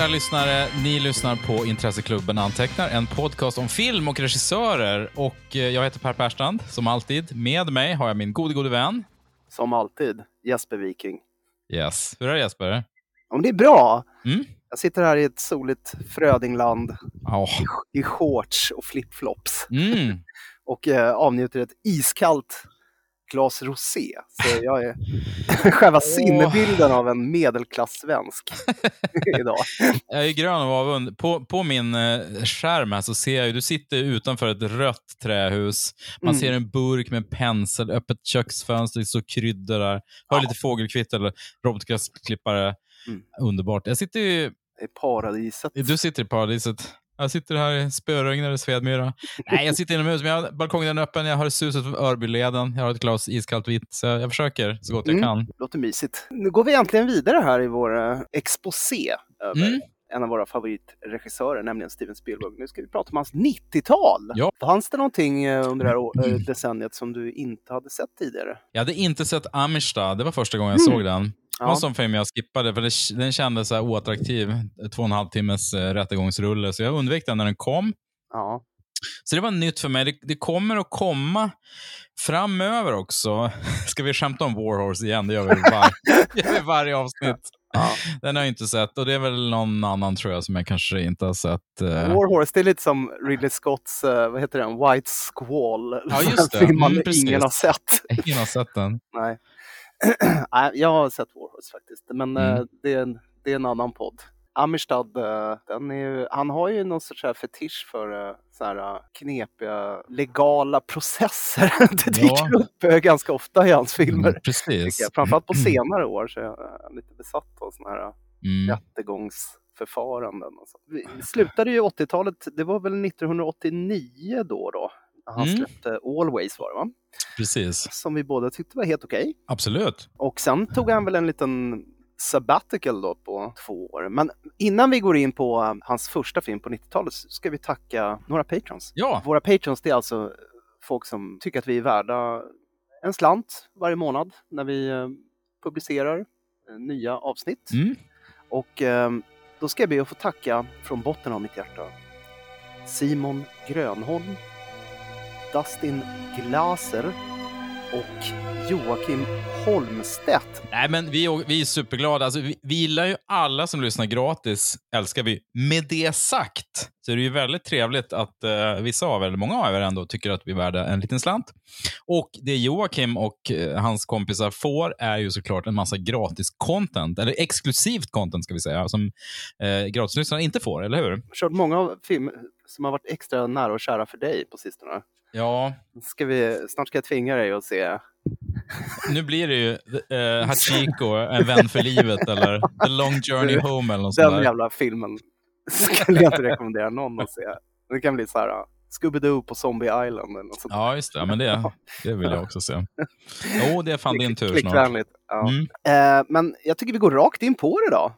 Kära lyssnare! Ni lyssnar på Intresseklubben Antecknar, en podcast om film och regissörer. Och eh, jag heter Per Perstrand, som alltid. Med mig har jag min gode, gode vän. Som alltid, Jesper Viking. Yes. Hur är det Jesper? Om det är bra. Mm? Jag sitter här i ett soligt Frödingland Oh. i shorts och flipflops Mm. och eh, avnjuter ett iskallt glas rosé. Så jag är själva sinnebilden av en medelklass-svensk idag. Jag är grön av avund. På, på min eh, skärm här så ser jag ju, du sitter utanför ett rött trähus. Man Mm. ser en burk med en pensel, öppet köksfönster, står kryddor där. Hör Ja. lite fågelkvitter eller robotgräsklippare. Mm. Underbart. Jag sitter ju, är paradiset. du sitter i paradiset. Jag sitter här i spöregnet i Svedmyra. Nej, jag sitter inomhus, men jag har balkongen är öppen. Jag har suset från Örbyleden. Jag har ett glas iskallt vitt, så jag, försöker så gott jag Mm. kan. Låter mysigt. Nu går vi äntligen vidare här i vår eh, exposé över Mm. en av våra favoritregissörer, nämligen Steven Spielberg. Nu ska vi prata om hans 90-tal. Ja. Fanns det någonting eh, under det här eh, decenniet som du inte hade sett tidigare? Jag hade inte sett Amistad. Det var första gången jag Mm. såg den. Det var en sån film jag skippade, för det, den kändes så här oattraktiv. Två och en halv timmes eh, rättegångsrulle, så jag undvek den när den kom. Ja. Så det var nytt för mig. Det, det kommer att komma framöver också. Ska vi skämta om Warhorse igen? Det gör vi var, gör vi varje avsnitt. Ja. Den har jag inte sett och det är väl någon annan tror jag som jag kanske inte har sett. eh. War Horse, det är lite som Ridley Scotts, eh, vad heter den, White Squall. Ja, just det. En film man Mm, ingen har sett. Ingen har sett den. Nej. Jag har sett War Horse faktiskt, men eh, Mm. det, är en, det är en annan podd. Amistad, eh, ju, han har ju någon sorts här fetisch för eh, så här eh, knepiga legala processer. Det dyker Ja. upp eh, ganska ofta i hans filmer. Mm, precis. jag. Framförallt på senare år så är jag eh, lite besatt av sådana här Mm. rättegångsförfaranden. Och så. Vi slutade ju 80-talet, det var väl 1989 då då? Han Mm. släppte Always var det va? Precis. Som vi båda tyckte var helt okej. Absolut. Och sen tog han väl en liten sabbatical då på två år. Men innan vi går in på eh, hans första film på 90-talet så ska vi tacka några patrons. Ja, Våra patrons det är alltså folk som tycker att vi är värda en slant varje månad när vi eh, publicerar eh, nya avsnitt. mm. Och eh, då ska jag be att få tacka från botten av mitt hjärta Simon Grönholm, Dustin Glaser och Joakim Holmstedt. Nej, men vi, är- vi är superglada. Alltså, vi, vi gillar ju alla som lyssnar gratis, älskar vi. Med det sagt så är det ju väldigt trevligt att eh, vissa av er, många av er ändå, tycker att vi är värda en liten slant. Och det Joakim och eh, hans kompisar får är ju såklart en massa gratis content, eller exklusivt content ska vi säga, som eh, gratislyssnarna inte får, eller hur? Kört många av filmer som har varit extra nära och kära för dig på sistone. Ja, Ska vi, snart ska jag tvinga dig att se nu blir det ju eh, Hachiko, En vän för livet, eller The long journey home, eller något den där. jävla filmen. Skulle jag inte rekommendera någon att se. Det kan bli så här uh, Scooby-Doo på Zombie Island eller något sånt. Ja, just det. Men det, det vill jag också se. Jo, det är fan din tur snart. Ja. Mm. Eh, men jag tycker vi går rakt in på det då.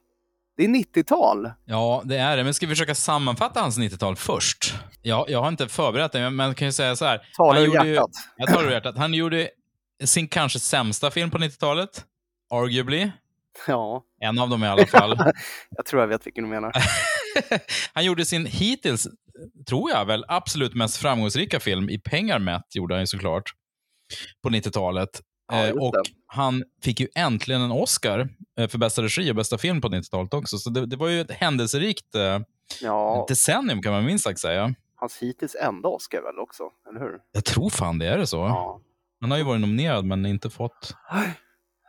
Det är 90-tal. Ja, det är det. Men ska vi försöka sammanfatta hans 90-tal först? Ja, jag har inte förberett det, men jag kan ju säga så här. Tala ur gjorde ju- hjärtat. Jag det ur hjärtat. Han gjorde sin kanske sämsta film på 90-talet. Arguably. Ja, En av dem i alla fall. jag tror jag vet vilken du menar. han gjorde sin hittills, tror jag väl, absolut mest framgångsrika film i pengar mätt, gjorde han ju såklart, på 90-talet. Ja, Eh, och han fick ju äntligen en Oscar för bästa regi och bästa film på 90-talet också. Så det, det var ju ett händelserikt eh, Ja, decennium kan man minst sagt säga. hans hittills enda Oscar väl också, eller hur? Jag tror fan det är det så. Ja. Han har ju varit nominerad men inte fått.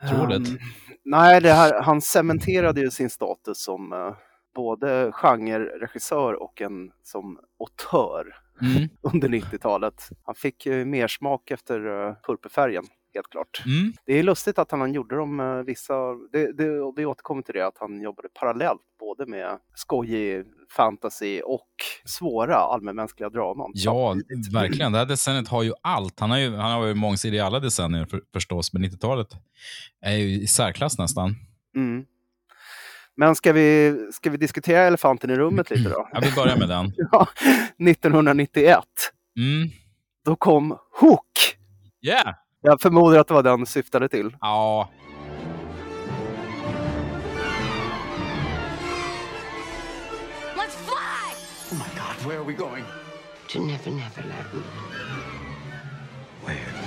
Troligt. Um, nej, det här, han cementerade ju sin status som eh, både genreregissör och en som autör Mm. under 90-talet. Han fick ju mer smak efter uh, purpurfärgen, helt klart. Mm. Det är lustigt att han gjorde de eh, vissa, det, det, vi återkommer till det, att han jobbade parallellt både med skojig fantasy och svåra allmänmänskliga draman. Ja, samtidigt. verkligen. Det här decenniet har ju allt. Han har ju, han har ju mångsidig i alla decennier för, förstås, men 90-talet är ju i särklass nästan. Mm. Men ska vi, ska vi diskutera elefanten i rummet lite då? Ja, vi börjar med den. Ja, 1991, Mm. då kom Hook. Yeah! Jag förmodar att det var den du syftade till. Ja. Let's fly! Oh my god, where are we going? To Never Never Land. Where?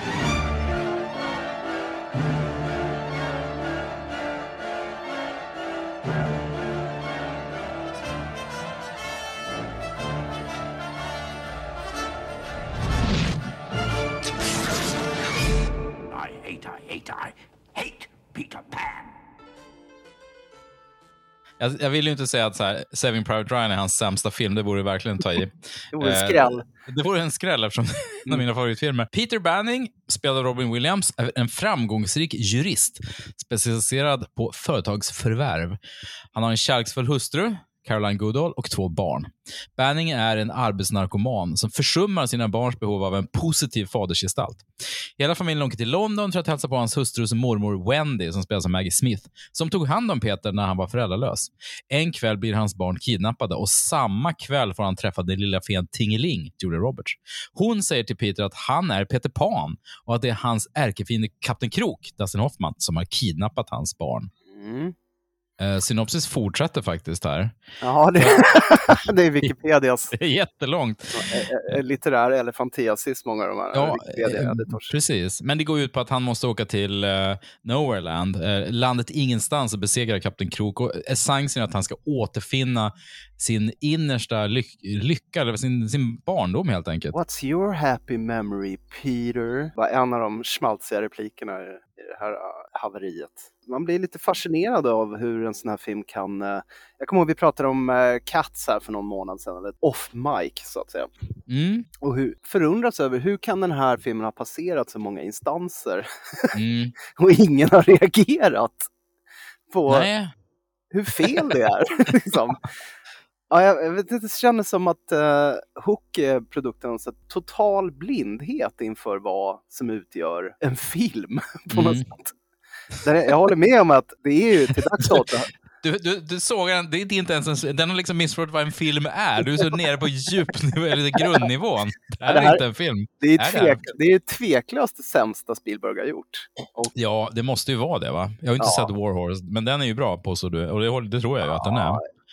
Hate, I hate, Peter Pan. Jag, jag vill ju inte säga att så här, Saving Private Ryan är hans sämsta film, det borde verkligen ta i. Det vore Eh, skräll. Det vore en skräll eftersom det är en av mina favoritfilmer. Peter Banning, spelad av Robin Williams, är en framgångsrik jurist specialiserad på företagsförvärv. Han har en kärleksfull hustru, Caroline Goodall, och två barn. Banning är en arbetsnarkoman som försummar sina barns behov av en positiv fadersgestalt. Hela familjen åker till London för att hälsa på hans hustrus mormor Wendy, som spelas av Maggie Smith, som tog hand om Peter när han var föräldralös. En kväll blir hans barn kidnappade och samma kväll får han träffa den lilla fen Tingeling, Julia Roberts. Hon säger till Peter att han är Peter Pan och att det är hans ärkefiende Kapten Krok, Dustin Hoffman, som har kidnappat hans barn. Mm. Eh, synopsis fortsätter faktiskt här. Ja, det, det är Wikipedias Det är jättelångt. eh, eh, litterär elefantiasis, många av de här. Ja, Wikipedia, precis. Men det går ut på att han måste åka till uh, Nowhereland, uh, landet ingenstans och besegra Kapten Krok. Och essensen är att han ska återfinna sin innersta lyck lycka, eller sin, sin barndom helt enkelt. What's your happy memory, Peter? var en av de schmaltsiga replikerna i det här haveriet. Man blir lite fascinerad av hur en sån här film kan... eh, jag kommer ihåg vi pratade om uh, Cats här för någon månad sedan, eller off mic så att säga. Mm, Och hur, förundras över hur kan den här filmen ha passerat så många instanser mm. och ingen har reagerat på Nej, hur fel det är. liksom. Ja, jag jag vet inte, det kändes som att uh, Hook är produktens total blindhet inför vad som utgör en film på något Mm. sätt. Jag, håller med om att det är ju till dags dato, du, du, du såg den, det är inte ens en, den har liksom missförstått vad en film är. Du är så nere på djupnivå, eller grundnivån. Det här det här- är inte en film. det är, Är det? tvek, det är tveklöst det sämsta Spielberg har gjort. Och, Ja, det måste ju vara det va? Jag har inte Ja. sett War Horse, men den är ju bra påstår du. Och det, det tror jag ju att den är.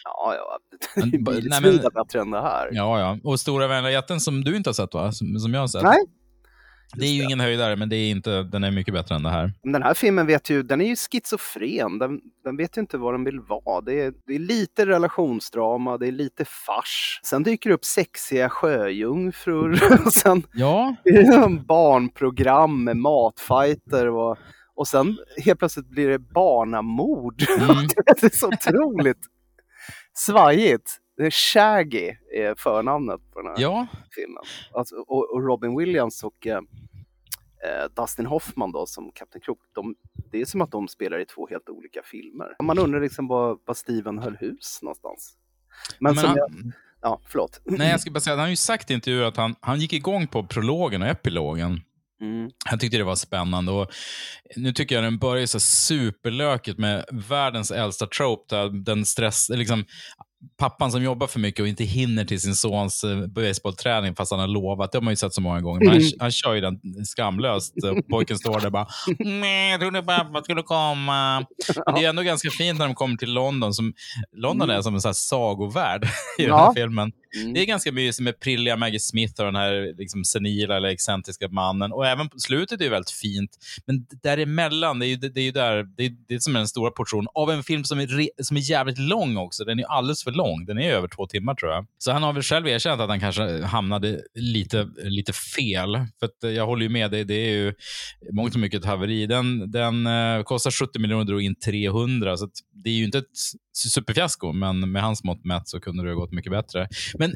ja, ja, det är men- bättre än det här. Ja, ja. Och Stora vänliga jätten som du inte har sett va? Som, som jag har sett. Nej, det är ju det. ingen höjdare, men det är inte, den är mycket bättre än det här. Den här filmen vet ju, den är ju schizofren. Den, den vet ju inte vad den vill vara. Det är, det är lite relationsdrama, det är lite fars. Sen dyker det upp sexiga sjöjungfrur och sen Ja, är det barnprogram med matfighter och, och sen helt plötsligt blir det barnamord. Mm. det är så otroligt svajigt. Det Shaggy är förnamnet på den här ja. filmen. Alltså, och, och Robin Williams och eh, Dustin Hoffman då som Kapten Krok, de, det är som att de spelar i två helt olika filmer. Man undrar liksom var, var Steven höll hus någonstans. Men, Men som han, jag, ja, förlåt. nej, jag ska bara säga, han har ju sagt i intervjuer att han, han gick igång på prologen och epilogen. Mm. Han tyckte det var spännande. Och nu tycker jag den börjar så superlökigt med världens äldsta trope. Där den stress, liksom, pappan som jobbar för mycket och inte hinner till sin sons eh, baseballträning fast han har lovat. Det har man ju sett så många gånger. Men han, Mm. han kör ju den skamlöst. Och Pojken står där bara Nej, jag trodde pappa skulle komma. Men det är ändå ganska fint när de kommer till London. Som, London är som en sån här sagovärld i den här filmen. Mm. Det är ganska mysigt med prilliga Maggie Smith och den här liksom, senila eller excentriska mannen. Och även slutet är ju väldigt fint. Men däremellan, det är ju, det är ju där, det är, det är som en stora portion av en film som är, re, som är jävligt lång också. Den är alldeles för lång. Den är över två timmar tror jag. Så han har väl själv erkänt att han kanske hamnade lite, lite fel. För att eh, jag håller ju med dig, det är ju mångt och mycket ett haveri. Den, den eh, kostar 70 miljoner och drog in 300, så att det är ju inte ett superfiasko, men med hans mått mätt så kunde det ha gått mycket bättre. Men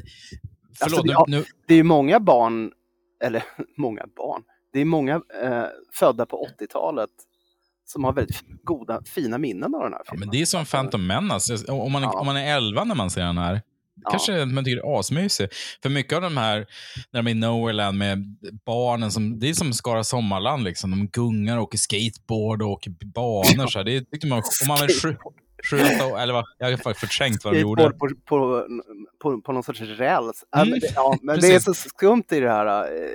förlåt, Alltså, det- ja. nu, Det är ju många barn, eller många barn, det är många eh, födda på 80-talet som har väldigt goda, fina minnen av den här ja, filmen. men det är som Phantom Menace. Om man, Ja. om man är 11 när man ser den här, Ja. kanske man tycker det är asmysig. För mycket av de här, när de är i Nowhereland med barnen, som, det är som Skara Sommarland. Liksom. De gungar och åker skateboard och åker banor. Så här. Det tyckte man, om man vill skj- skjuta, eller vad, jag har faktiskt förträngt vad de gjorde. På, på, på, på någon sorts räls. Mm, men det, ja, men det är så skumt i det här eh,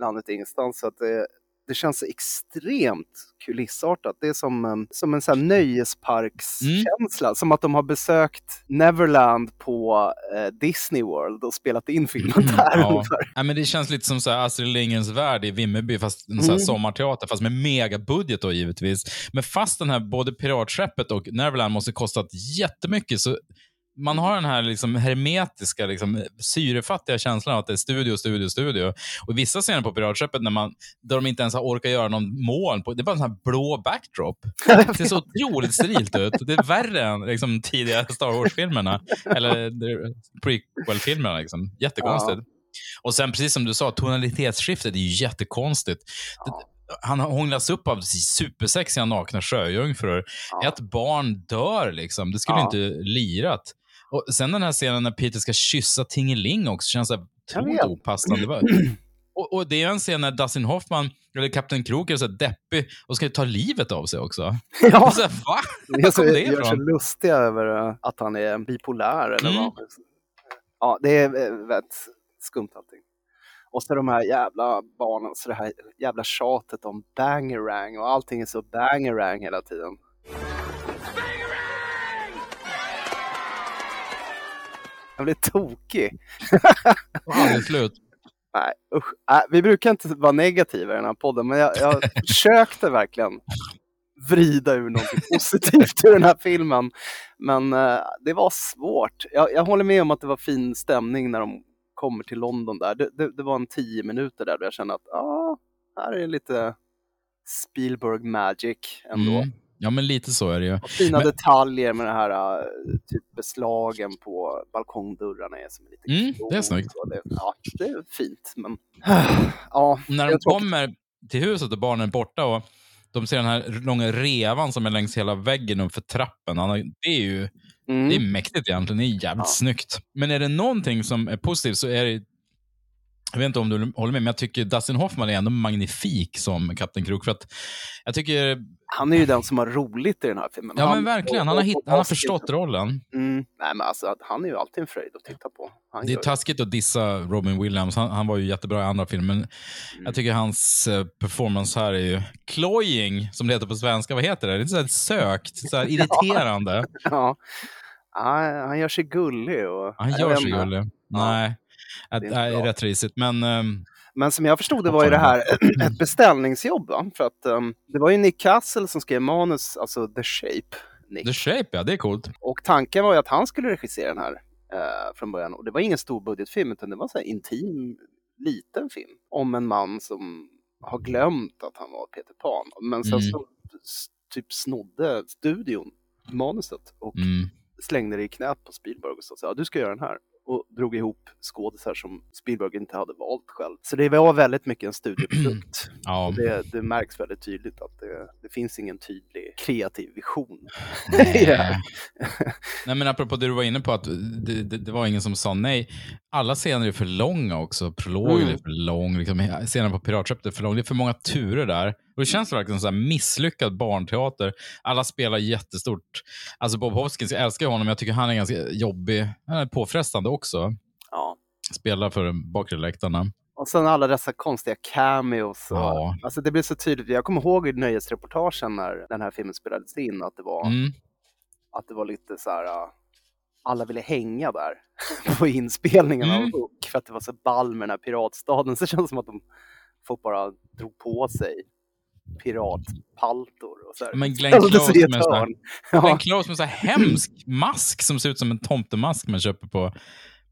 landet ingenstans så att det, det känns extremt kulissartat. Det är som, som en sån nöjesparkskänsla. Som att de har besökt Neverland på eh, Disney World och spelat in filmen där Mm, Ja. ungefär. Ja, men det känns lite som så här Astrid Lindgrens värld i Vimmerby, fast en Mm. sommarteater, fast med megabudget då givetvis. Men fast den här, både Piratskeppet och Neverland måste kostat jättemycket, så man har den här liksom hermetiska, liksom, syrefattiga känslan av att det är studio, studio, studio. Och vissa scener på Piratskeppet, när man, där de inte ens har orkat göra någon moln, på, det är bara en sån här blå backdrop. Det ser så otroligt sterilt ut. Det är värre än liksom, tidigare Star Wars-filmerna, eller prequel-filmerna. Liksom. Jättekonstigt. Och sen precis som du sa, tonalitetsskiftet är ju jättekonstigt. Det- Han hånglas upp av supersexiga nakna sjöjungfrur. Ja. Ett barn dör liksom. Det skulle Ja. inte lirat. Och sen den här scenen när Peter ska kyssa Tingeling också känns så otroligt opassande. Var- Och, och det är en scen när Dustin Hoffman, eller Kapten Krok, är så deppig och ska ta livet av sig också. Ja, Så här, va? kom det gör sig lustiga över eh, att han är bipolär eller Mm. vad. Ja, det är eh, väldigt skumt allting. Och så de här jävla barnen, så det här jävla tjatet om bangerang och allting är så bangerang hela tiden. Jag blir tokig. Aldrig slut. Nej, usch. Äh, vi brukar inte vara negativa i den här podden, men jag, jag försökte verkligen vrida ur något positivt ur den här filmen. Men eh, det var svårt. Jag, jag håller med om att det var fin stämning när de kommer till London där. Det, det, det var en tio minuter där då jag kände att ja, här är lite Spielberg magic ändå. Mm. Ja, men lite så är det ju. Och fina Men- detaljer med den här eh, typ beslagen på balkongdörrarna är som en liten Mm, det är snyggt. och Det, ja, det är fint. Men ja, när det de kommer till huset och barnen är borta och de ser den här långa revan som är längs hela väggen uppför trappen. Han har, det är ju Mm. det är mäktigt egentligen. Det är jävligt Ja. snyggt. Men är det någonting som är positivt så är det jag vet inte om du håller med, men jag tycker Dustin Hoffman är ändå magnifik som Kapten Krok. För att jag tycker, Han är ju den som har roligt i den här filmen. ja han, men verkligen, han har, hitt, han har förstått rollen. Mm. Nej men alltså, han är ju alltid en fröjd att titta på. Han Det är taskigt att dissa Robin Williams. Han, han var ju jättebra i andra filmer. Men jag tycker hans eh, performance här är ju cloying, som det heter på svenska. Vad heter det? Det är så här sökt, så här irriterande. Ja. Ja, han gör sig gullig. Och, Han gör sig gullig. Nej, är det är bra. rätt risigt. Men ehm, Men som jag förstod det var ju det här ett beställningsjobb. Va? För att um, det var ju Nick Castle som skrev manus, alltså The Shape. Nick. The Shape, ja, det är coolt. Och tanken var ju att han skulle regissera den här eh, från början. Och det var ingen stor budgetfilm utan det var en intim, liten film. Om en man som har glömt att han var Peter Pan. Men sen Mm. så typ snodde studion manuset och Mm. slängde det i knät på Spielberg och sa ja, du ska göra den här. Och drog ihop skådisar som Spielberg inte hade valt själv. Så det var väldigt mycket en studieprodukt. Ja. Det, det märks väldigt tydligt att det, det finns ingen tydlig kreativ vision. här. Nej, men apropå det du var inne på, att det, det, det var ingen som sa nej. Alla scener är för långa också. Prologen Mm. är för lång. Liksom, scenen på Piratskeppet är för lång. Det är för många turer där. Och det känns verkligen som misslyckad barnteater. Alla spelar jättestort. Alltså Bob Hoskins, jag älskar honom, jag tycker han är ganska jobbig. Han är påfrestande också. Ja. Spelar för bakre läktarna. Och sen alla dessa konstiga cameos. Och, Ja. Alltså det blir så tydligt. Jag kommer ihåg i nöjesreportagen när den här filmen spelades in att det var, Mm. att det var lite så här. Alla ville hänga där på inspelningen av Mm. Hook för att det var så ball med den här piratstaden. Så det känns som att de folk bara drog på sig piratpaltor. Och så här. Men Glenn Close med här-. Ja. Glenn Close med så här hemsk mask som ser ut som en tomtemask man köper på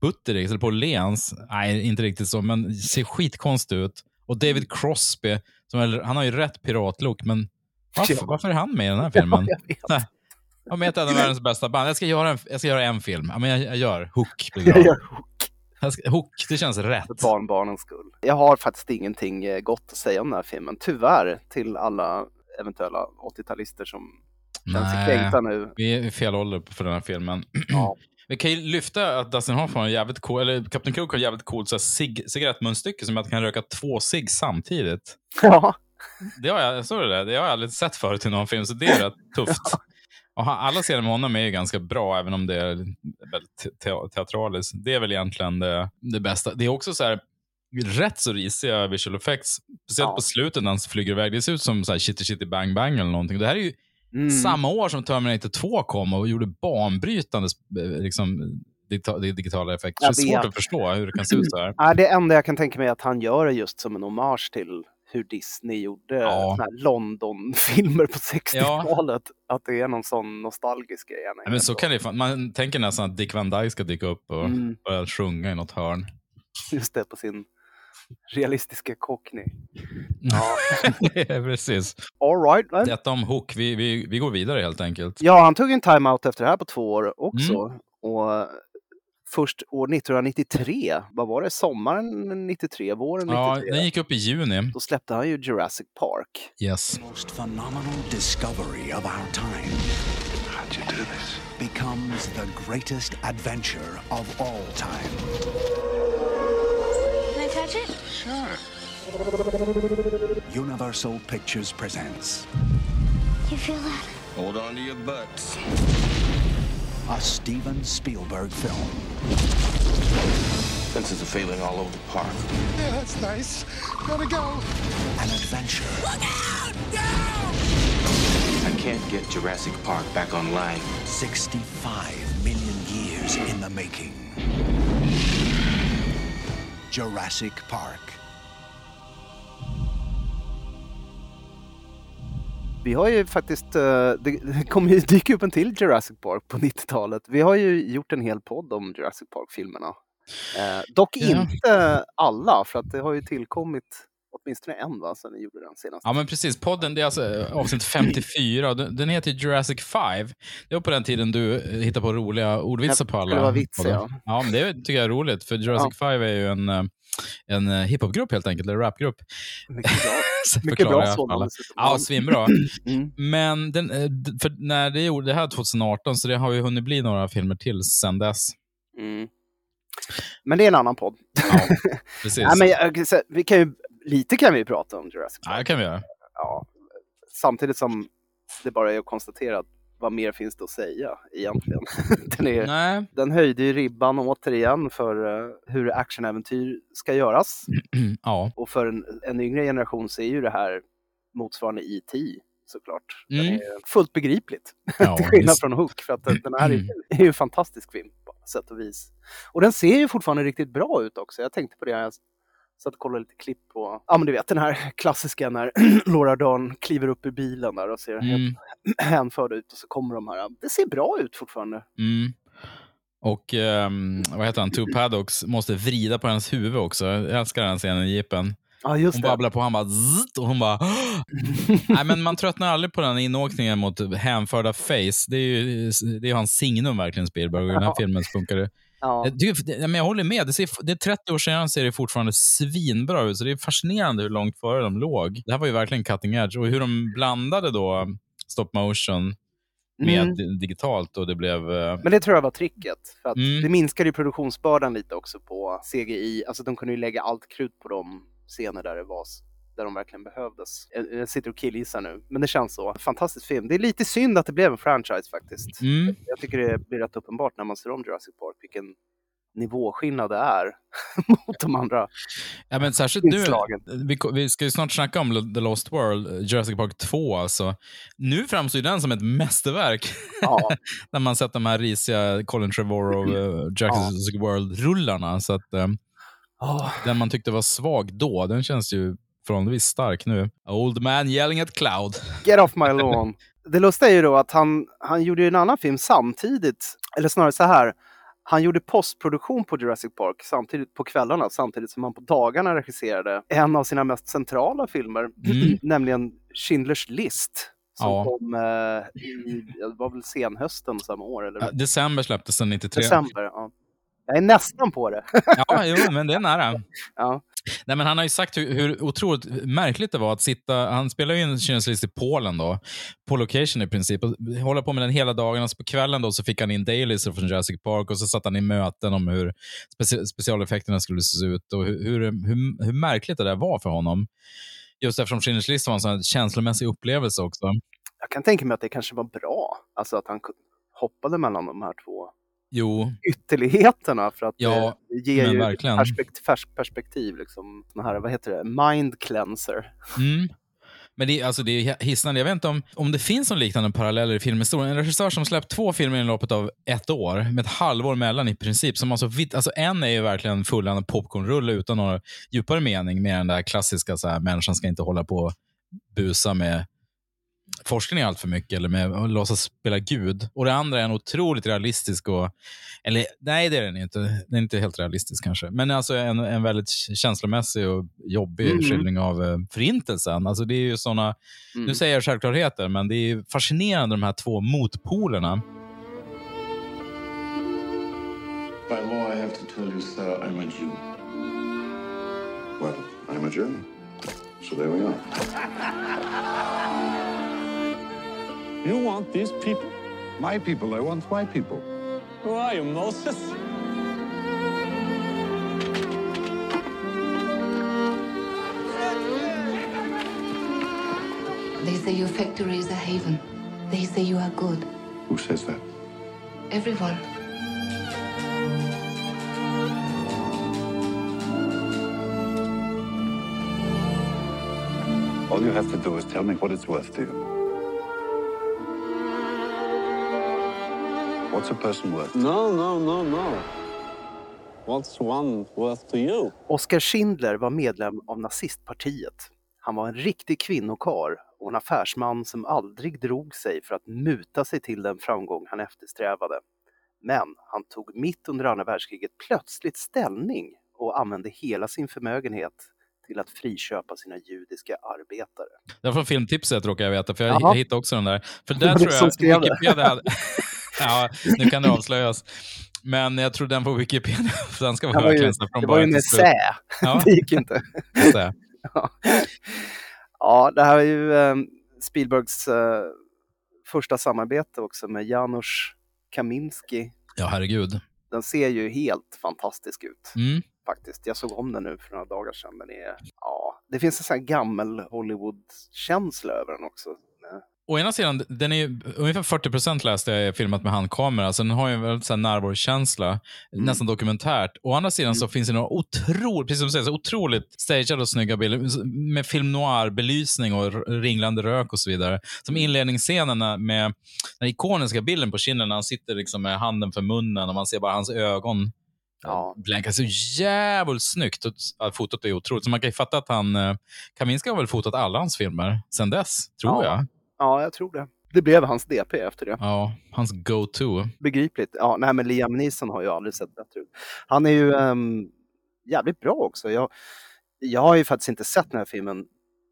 Buttericks eller på Lens. Nej, inte riktigt så, men ser skitkonstig ut. Och David Crosby, som, eller, han har ju rätt piratlook, men varför, Ja. varför är han med i den här filmen? Jag Nej. Vet ett av världens bästa band. Jag ska göra en, jag ska göra en film. Ja, men jag, jag gör Hook. Jag gör Hook Jag ska, Hook, det känns rätt. för barnbarnens skull. Jag har faktiskt ingenting eh, gott att säga om den här filmen. Tyvärr till alla eventuella 80-talister som känner sig Nej, kränkta nu. vi är i fel ålder för den här filmen. Ja. Vi kan ju lyfta att Dustin Hoffman har jävligt cool, eller Kapten Krok har jävligt coolt så här cig, cigarettmunstycke som att man kan röka två cigg samtidigt. ja. Det har jag, det, det har jag aldrig sett förut i någon film, så det är rätt tufft. Och ha- alla scener med honom är ju ganska bra, även om det är väldigt te- teatraliskt. Det är väl egentligen det, det bästa. Det är också så här, rätt så risiga visual effects. Speciellt Ja. på slutet när han flyger iväg. Det ser ut som så här Chitty Chitty Bang Bang eller någonting. Det här är ju Mm. samma år som Terminator 2 kom och gjorde banbrytande eh, liksom, digita- digitala effekter. Det är svårt att förstå hur det kan se ut så här. Ja, det enda jag kan tänka mig är att han gör det just som en hommage till hur Disney gjorde Ja. London-filmer på 60-talet. Att det är någon sån nostalgisk grej. Ja, men så kan det, man tänker nästan att Dick Van Dyke ska dyka upp och Mm. börja sjunga i något hörn. Just det, på sin realistiska cockney. Ja. Precis. All right. men- Detta om Hook. Vi, vi, vi går vidare helt enkelt. Ja, han tog en time-out efter det här på två år också. Mm. Och först år 1993, vad var det, sommaren 93, våren 93? Ja, den gick upp i juni. Då släppte han ju Jurassic Park. Yes. most phenomenal discovery of our time How'd you do this? becomes the greatest adventure of all time. Can I touch it? Sure. Universal Pictures presents You feel that? Hold on to your butts. A Steven Spielberg film. Fences are failing all over the park. Yeah, that's nice. Gotta go. An adventure Look out! Down! I can't get Jurassic Park back online. 65 million years in the making. Jurassic Park. Vi har ju faktiskt, eh, det kommer ju dyka upp en till Jurassic Park på 90-talet. Vi har ju gjort en hel podd om Jurassic Park-filmerna. Eh, dock Ja. inte alla, för att det har ju tillkommit åtminstone en va, sen ni gjorde den senast. Ja, men precis. Podden, det är alltså eh, avsnitt 54. och Den heter Jurassic 5. Det var på den tiden du eh, hittade på roliga ordvitsar på Ja, alla. det var vitsar, ja. Ja, men det tycker jag är roligt, för Jurassic 5 är ju en, eh, en hiphopgrupp helt enkelt, eller rapgrupp. Mycket bra. Mycket bra dessutom. Ja, svinbra. Mm. Men den, för när det gjorde det här 2018, så det har ju hunnit bli några filmer till sen dess. Mm. Men det är en annan podd. Ja, precis. Nej, men vi kan ju, lite kan vi ju prata om Jurassic Ja, Park. det kan vi göra. Ja, samtidigt som det bara är att konstatera att vad mer finns det att säga egentligen? Den, är, Nej. den höjde ju ribban återigen för eh, hur actionäventyr ska göras. Ja. Och för en, en yngre generation så är ju det här motsvarande E.T. såklart. Den Mm. är fullt begripligt. ja Till skillnad visst. från Hook, för att den den här är, är ju en fantastisk film på sätt och vis. Och den ser ju fortfarande riktigt bra ut också. Jag tänkte på det, jag satt och kollade lite klipp på, ja men du vet den här klassiska när Laura Dern kliver upp ur bilen där och ser helt Mm, hänförd ut och så kommer de här. Det ser bra ut fortfarande. mm. Och ehm, vad heter han? Two Paddocks måste vrida på hennes huvud också. Jag älskar den scenen i jeepen. Just Hon det. babblar på, han bara zzzt, och hon bara... Nej, men man tröttnar aldrig på den inåkningen mot hänförda face. Det är ju det är hans signum verkligen, Spielberg. Och i den här filmen funkar det. Ja. Det- men jag håller med. Det, ser, det är 30 år sedan ser det fortfarande svinbra ut. Så det är fascinerande hur långt före de låg. Det här var ju verkligen cutting edge. Och hur de blandade då stop motion med Mm. di- digitalt och det blev... eh, Men det tror jag var tricket. För att Mm. Det minskade ju produktionsbördan lite också på CGI. Alltså de kunde ju lägga allt krut på de scener där det var där de verkligen behövdes. Jag, sitter och killgissar nu, men det känns så. Fantastisk film. Det är lite synd att det blev en franchise faktiskt. Mm. Jag tycker det blir rätt uppenbart när man ser om Jurassic Park vilken nivåskillnad det är mot de andra Ja, men särskilt nu, inslagen. vi, vi ska ju snart snacka om The Lost World, Jurassic Park 2 alltså. Nu framstår ju den som ett mästerverk. Ja, när man sett de här risiga Colin Trevorrow uh, Jurassic World-rullarna. Så att, eh, Åh, den man tyckte var svag då, den känns ju förhållandevis stark nu. Old man yelling at cloud. Get off my lawn. Det lustiga är ju då att han, han gjorde en annan film samtidigt, eller snarare så här. Han gjorde postproduktion på Jurassic Park samtidigt på kvällarna samtidigt som han på dagarna regisserade en av sina mest centrala filmer, Mm. nämligen Schindler's list. Som Ja. kom eh, i, det var väl senhösten samma år, eller Ja, december släpptes den 93. december. Ja. Jag är nästan på det. Ja, jo, men det är nära. ja. Nej, men han har ju sagt hur, hur otroligt märkligt det var att sitta... Han spelar ju en Schindler's i Polen då, på location i princip. Och håller på med den hela dagen. Alltså på kvällen då så fick han in dailies från Jurassic Park och så satt han i möten om hur speci specialeffekterna skulle se ut och hur, hur, hur, hur märkligt det där var för honom. Just eftersom Schindler's list var en sån här känslomässig upplevelse också. Jag kan tänka mig att det kanske var bra, alltså att han hoppade mellan de här två Jo, ytterligheterna för att Ja, det ger ju verkligen. perspekt- färs- perspektiv. Liksom. Här, vad heter det? Mind cleanser. Mm. Men det, är- alltså det är hisnande. Jag vet inte om, om det finns någon liknande paralleller i filmhistorien. En regissör som släppt två filmer i loppet av ett år, med ett halvår mellan i princip. Som alltså, alltså en är ju verkligen fulländad popcornrulle utan någon djupare mening, med den där klassiska så här, människan ska inte hålla på och busa med forskning allt för mycket eller med att låtsas spela Gud. Och det andra är en otroligt realistisk och, eller nej det är den inte, den är inte helt realistisk kanske, men alltså en, en väldigt känslomässig och jobbig Mm. skildring av eh, förintelsen. Alltså det är ju såna, Mm. nu säger jag självklarheter, men det är fascinerande de här två motpolerna. By law, I have to tell you, sir, I'm a Jew. Well, I'm a Jew. So there we are. You want these people? My people, I want my people. Oh, Who are you, Moses? They say your factory is a haven. They say you are good. Who says that? Everyone. All you have to do is tell me what it's worth to you. What's a person worth? No, no, no, no. What's one worth to you? Oskar Schindler var medlem av nazistpartiet. Han var en riktig kvinnokar och en affärsman som aldrig drog sig för att muta sig till den framgång han eftersträvade. Men han tog mitt under andra världskriget plötsligt ställning och använde hela sin förmögenhet till att friköpa sina judiska arbetare. Det var från filmtipset råkar jag veta, för jag, jag hittade också den där. För Det där tror jag. Wikipedia hade... ja, nu kan det avslöjas. Men jag tror den på Wikipedia, för den ska vara verkligen från det var ju början en essä. Ja. Det gick inte. Ja. ja, det här är ju eh, Spielbergs eh, första samarbete också med Janusz Kaminski. Ja, herregud. Den ser ju helt fantastisk ut Mm. faktiskt. Jag såg om den nu för några dagar sedan. Den är, ja, det finns en sån här gammel Hollywood-känsla över den också. Å ena sidan, den är ungefär 40 procent läste jag är filmat med handkamera, så den har ju en väldigt så här närvarokänsla, nästan dokumentärt. Å andra sidan så finns det några otroligt, precis som du säger, så otroligt stageade och snygga bilder med film noir-belysning och ringlande rök och så vidare. Som inledningsscenen när- med den ikoniska bilden på kinden när han sitter liksom med handen för munnen och man ser bara hans ögon Ja. blänka. Så jävligt snyggt. Fotot är otroligt. Så man kan ju fatta att han, eh, Kaminska har väl fotat alla hans filmer sen dess, tror Ja. jag. Ja, jag tror det. Det blev hans DP efter det. Ja, hans go-to. Begripligt. Ja, nej, men Liam Neeson har ju aldrig sett bättre ut. Han är ju ehm, jävligt bra också. Jag, jag har ju faktiskt inte sett den här filmen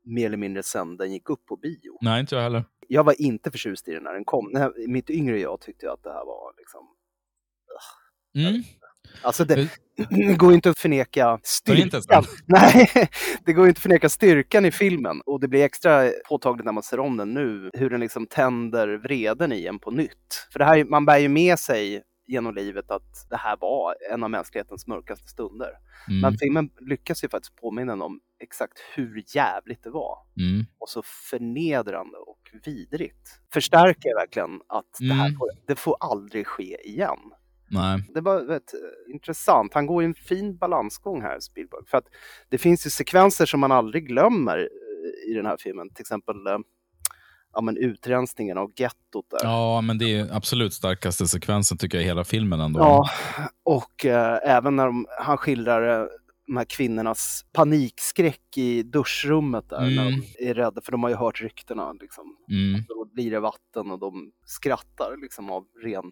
mer eller mindre sedan den gick upp på bio. Nej, inte jag heller. Jag var inte förtjust i den när den kom. När, mitt yngre jag tyckte att det här var liksom... Mm. Alltså det, det går inte att förneka styrkan. Nej, det går inte att förneka styrkan i filmen. Och det blir extra påtagligt när man ser om den nu, hur den liksom tänder vreden i en på nytt. För det här, man bär ju med sig genom livet att det här var en av mänsklighetens mörkaste stunder. Mm. Men filmen lyckas ju faktiskt påminna om exakt hur jävligt det var. Mm. Och så förnedrande och vidrigt. Förstärker verkligen att det här Mm. får, det får aldrig ske igen. Nej. Det var vet, intressant. Han går i en fin balansgång här, Spielberg. För att det finns ju sekvenser som man aldrig glömmer eh, i den här filmen. Till exempel eh, ja, men utrensningen av gettot där. Ja, men det är absolut starkaste sekvensen tycker jag i hela filmen ändå. Ja, och eh, även när de, han skildrar eh, de här kvinnornas panikskräck i duschrummet där. När Mm. de är rädda, för de har ju hört ryktena. Liksom. Mm. Då blir det vatten och de skrattar liksom av ren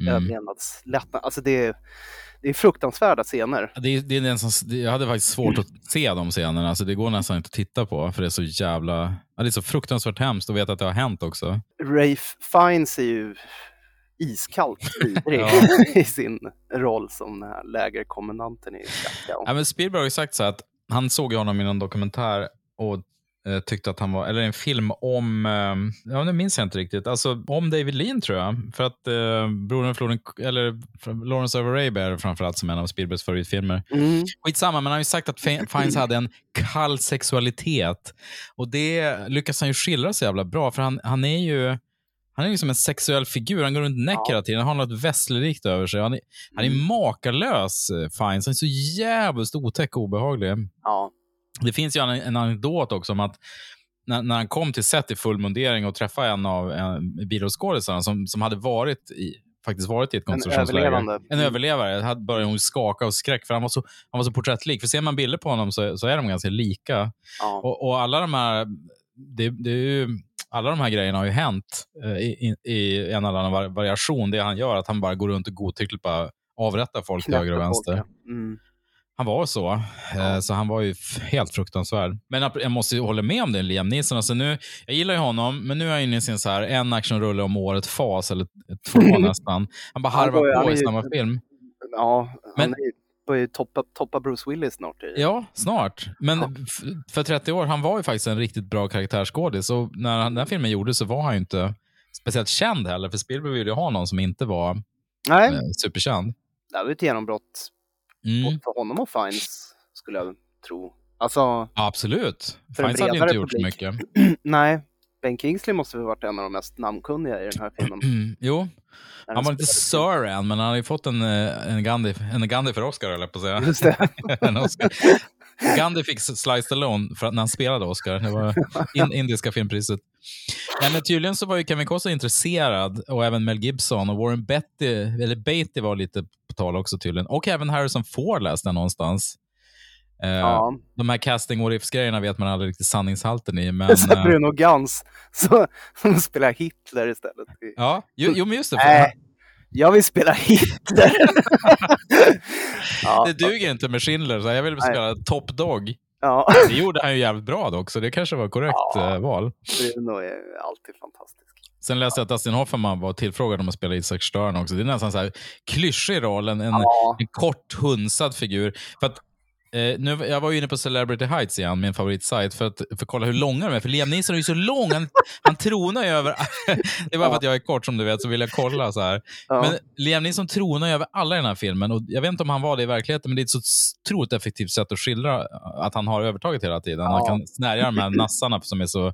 Mm. överlevnadslättnad. Alltså det är, det är fruktansvärda scener. Det är, det är det- jag hade faktiskt svårt att se de scenerna. Alltså det går nästan inte att titta på, för det är så jävla... Det är så fruktansvärt hemskt att veta att det har hänt också. Rafe Fiennes är ju iskallt vidrig Ja. i sin roll som den här lägerkommendanten i. Ja, men Spielberg har ju sagt så att han såg honom i någon dokumentär och tyckte att han var, eller en film om, eh, ja nu minns jag inte riktigt, alltså om David Lean tror jag. För att eh, Brodern Floden, eller Lawrence of Arabia är framförallt som en av Spielbergs favoritfilmer. Mm. Skitsamma, men han har ju sagt att Fiennes hade en kall sexualitet. Och det lyckas han ju skildra så jävla bra, för han, han är ju Han är liksom en sexuell figur. Han går runt näck hela tiden. Han har något vässlerikt över sig. Han är, han är makalös, eh, Fiennes. Han är så jävligt otäck och obehaglig. Ja. Det finns ju en, en anekdot också om att när, när han kom till set i full mundering och träffade en av en, biroskådisarna som, som hade varit i, faktiskt varit i ett koncentrationsläger. överlevande. En Mm. överlevare. Hade började hon skaka av skräck för han var så, han var så porträttlik. För ser man bilder på honom så, så är de ganska lika. Ja. Och, och alla de här det, det är ju, alla de här grejerna har ju hänt eh, i, i, en eller annan var- variation. Det han gör, att han bara går runt och godtyckligt bara avrättar folk till höger och vänster. folk, ja. Mm. Han var så. Eh, Så han var ju helt fruktansvärd. Men jag- måste ju hålla med om det, Liam Neeson. Alltså nu, jag gillar ju honom, men nu är han inne i sin så här, en actionrulle om året-fas, eller två nästan. Han bara harvar han på i samma film. Ja, Men- börjar ju toppa, toppa Bruce Willis snart. Ja, snart. Men f- för 30 år, han var ju faktiskt en riktigt bra karaktärsskådis. Och när han- den här filmen gjordes så var han ju inte speciellt känd heller, för Spielberg ville ju ha någon som inte var Nej, eh, superkänd. det var ett genombrott Mm. för honom och Fiennes, skulle jag tro. Alltså, Absolut. Fiennes hade inte gjort så publik. mycket. nej. Ben Kingsley måste väl varit en av de mest namnkunniga i den här filmen. Mm, jo, När han var inte spelade. Sir än, men han hade ju fått en, eh, en, Gandhi, en Gandhi för Oscar, eller på att säga. Just det. Gandhi fick Slice Stallone för att, när han spelade Oscar. Det var in, indiska filmpriset. Men tydligen så var ju Kevin Costner intresserad och även Mel Gibson och Warren Beatty, eller Beatty var lite på tal också tydligen. Och även Harrison Ford läste jag någonstans. Eh, Ja. De här casting och grejerna vet man aldrig riktigt sanningshalten i. Men, Så eh, Bruno Gans så, som spelar Hitler istället. ja, jo, jo, men just det. Nej, jag vill spela Hitler. ja, Det duger inte med Schindler, så jag vill Nej. spela Top Dog. ja, Det gjorde han ju jävligt bra dock, så det kanske var korrekt Ja. eh, val. Bruno är alltid fantastisk. Sen läste jag att Dustin Hoffman var tillfrågad om att spela Isak Stern också. Det är nästan så här klyschig roll, en, en, Ja. en kort hunsad figur. För att, eh, nu, jag var ju inne på Celebrity Heights igen, min favoritsajt, för att, för att kolla hur långa de är. För Liam Neeson är ju så lång, han, han tronar ju över... det är bara för att jag är kort som du vet, så vill jag kolla så här. Ja. Men Liam Neeson tronar ju över alla i den här filmen. Och jag vet inte om han var det i verkligheten, men det är ett så otroligt effektivt sätt att skildra att han har övertaget hela tiden. Han Ja. kan snärja de här nassarna som är så,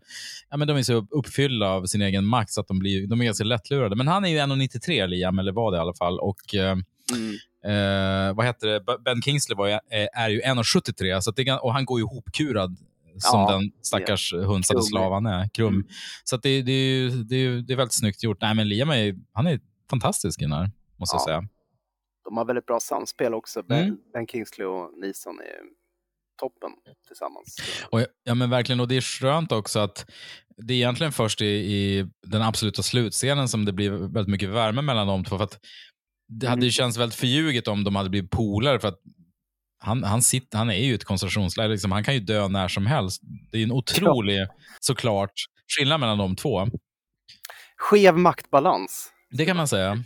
ja, men de är så uppfyllda av sin egen makt så att de, blir, de är ganska lättlurade. Men han är ju 1,93 Liam, eller var det i alla fall. Och eh, Mm. eh, vad heter det? Ben Kingsley var, ju- är, är ju 1,73 så det, och han går ju ihopkurad som Ja, den stackars hunsade Krum. slav han är. Krum. Mm. Så det, det, är ju- det, är ju- det är väldigt snyggt gjort. Nej, men Liam är, han är fantastisk i den här, måste jag Ja. säga. De har väldigt bra samspel också. Ben, Mm. ben Kingsley och Neeson är toppen tillsammans. Och, ja, men verkligen. Och det är skönt också att det är egentligen först i, i den absoluta slutscenen som det blir väldigt mycket värme mellan de två. För att det hade ju Mm. känts väldigt förljuget om de hade blivit polare. För att han, han, sitter, han är ju ett koncentrationsläger. Liksom, han kan ju dö när som helst. Det är en otrolig, såklart, skillnad mellan de två. Skev maktbalans. Det kan man säga.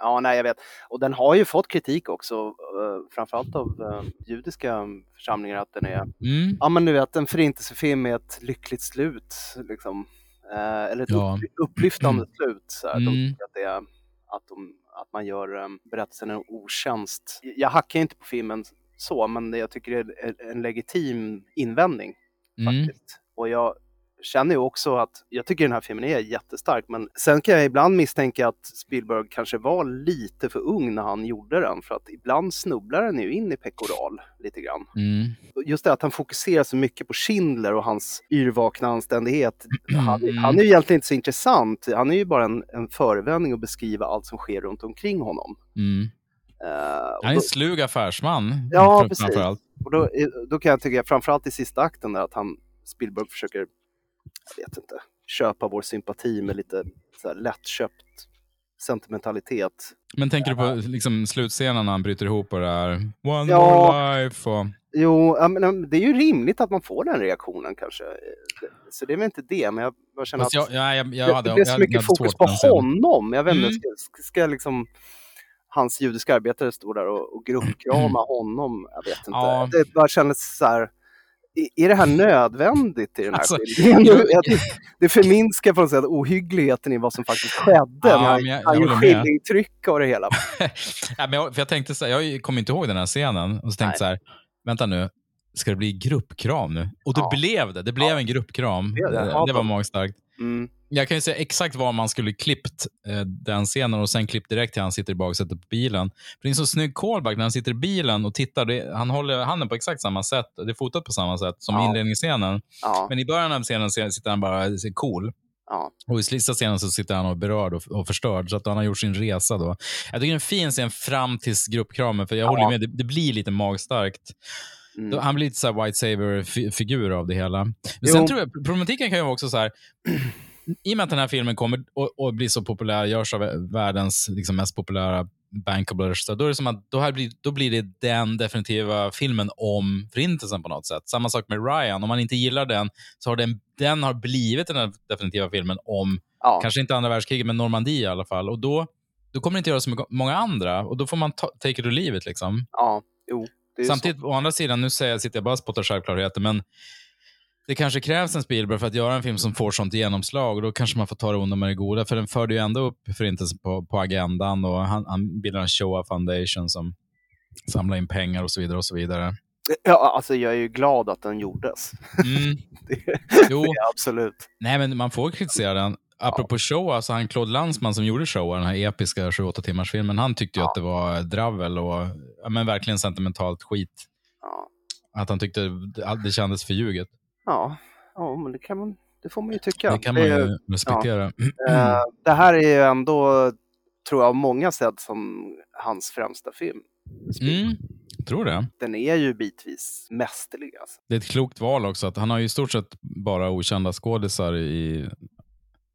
Ja, nej, jag vet. Och den har ju fått kritik också, uh, framförallt av uh, judiska församlingar, att den är, Mm. ja men du vet, en förintelsefilm med ett lyckligt slut, liksom. Eh, eller ett Ja. upp, upplyftande slut. Så här. De Mm. tycker att, det är, att, de, att man gör um, berättelsen en otjänst. Jag hackar inte på filmen så, men jag tycker det är en legitim invändning Mm. faktiskt. Och jag känner ju också att jag tycker den här filmen är jättestark, men sen kan jag ibland misstänka att Spielberg kanske var lite för ung när han gjorde den, för att ibland snubblar den ju in i pekoral lite grann. Mm. Just det att han fokuserar så mycket på Schindler och hans yrvakna anständighet. Han, Mm. han är ju egentligen inte så intressant. Han är ju bara en, en förevändning att beskriva allt som sker runt omkring honom. Mm. Eh, och Han är en då- slug affärsman. Ja, precis. Och då, då kan jag tycka, framförallt i sista akten, där, att han, Spielberg försöker, jag vet inte, köpa vår sympati med lite så här lättköpt sentimentalitet. Men tänker du på liksom, slutscenen när han bryter ihop och det här One Ja. more life? Och... Jo, men, det är ju rimligt att man får den reaktionen kanske. Så det är väl inte det, men jag bara känner att jag, ja, jag, jag det, hade, det blir så jag mycket fokus på honom. Jag vet inte, Mm. ska, ska liksom hans judiska arbetare stå där och, och gruppkrama honom? Jag vet inte. Ja. Det bara kändes så här, är det här nödvändigt i den här Alltså, filmen? jag- Jag Det förminskar på något sätt ohyggligheten i vad som faktiskt skedde. Ja, jag- han gör skillingtryck av det hela. ja, men jag, för jag tänkte så här, jag kommer inte ihåg den här scenen och så tänkte Nej. så här, vänta nu, ska det bli gruppkram nu? Och det Ja. blev det. Det blev Ja. en gruppkram. Det det. Det, Ja, det var magstarkt. Mm. Jag kan ju säga exakt var man skulle klippt eh, den scenen och sen klippt direkt till han sitter i baksätet på bilen. För det är en så snygg callback när han sitter i bilen och tittar. Det, han håller handen på exakt samma sätt. Det är fotat på samma sätt som Ja. inledningsscenen. Ja, Men i början av scenen sitter han bara ser cool. ja. Och i sista scenen så sitter han och är berörd och, och förstörd. Så att han har gjort sin resa då. Jag tycker det är en fin scen fram tills gruppkramen. För jag Ja. håller med, det, det blir lite magstarkt. Mm. Han blir lite så här White Saber-figur av det hela. Men Jo. sen tror jag, problematiken kan ju vara också så här, i och med att den här filmen kommer och, och blir så populär, görs av världens liksom, mest populära bankablers, då är det som att då, här blir, då blir det den definitiva filmen om förintelsen på något sätt. Samma sak med Ryan, om man inte gillar den, så har den, den har blivit den definitiva filmen om, Ja. kanske inte andra världskriget, men Normandie i alla fall. Och då, då kommer det inte göra så många andra, och då får man ta, take it or leave it. Liksom. ja, jo. Samtidigt, å andra sidan, nu säger jag, sitter jag bara och spottar självklarheter, men det kanske krävs en Spielberg för att göra en film som får sånt genomslag. Och då kanske man får ta det onda med det goda. För den förde ju ändå upp Förintelsen på, på agendan och han, han bildade en Shoah Foundation som samlar in pengar och så vidare. och så vidare. Ja, alltså jag är ju glad att den gjordes. Mm. Det, Jo, det absolut. nej, men man får kritisera den. Apropå Shoah, så han Claude Lanzmann som gjorde Shoah, den här episka 28 timmars filmen, han tyckte ju att det var dravel och ja, men verkligen sentimentalt skit. Ja, Att han tyckte det, det kändes förljuget. Ja, ja men det, kan man, det får man ju tycka. Det kan man ju respektera. Eh, det här är ju ändå, tror jag, av många sett som hans främsta film. Mm, tror det. Den är ju bitvis mästerlig. Alltså. Det är ett klokt val också. Att han har ju i stort sett bara okända skådisar i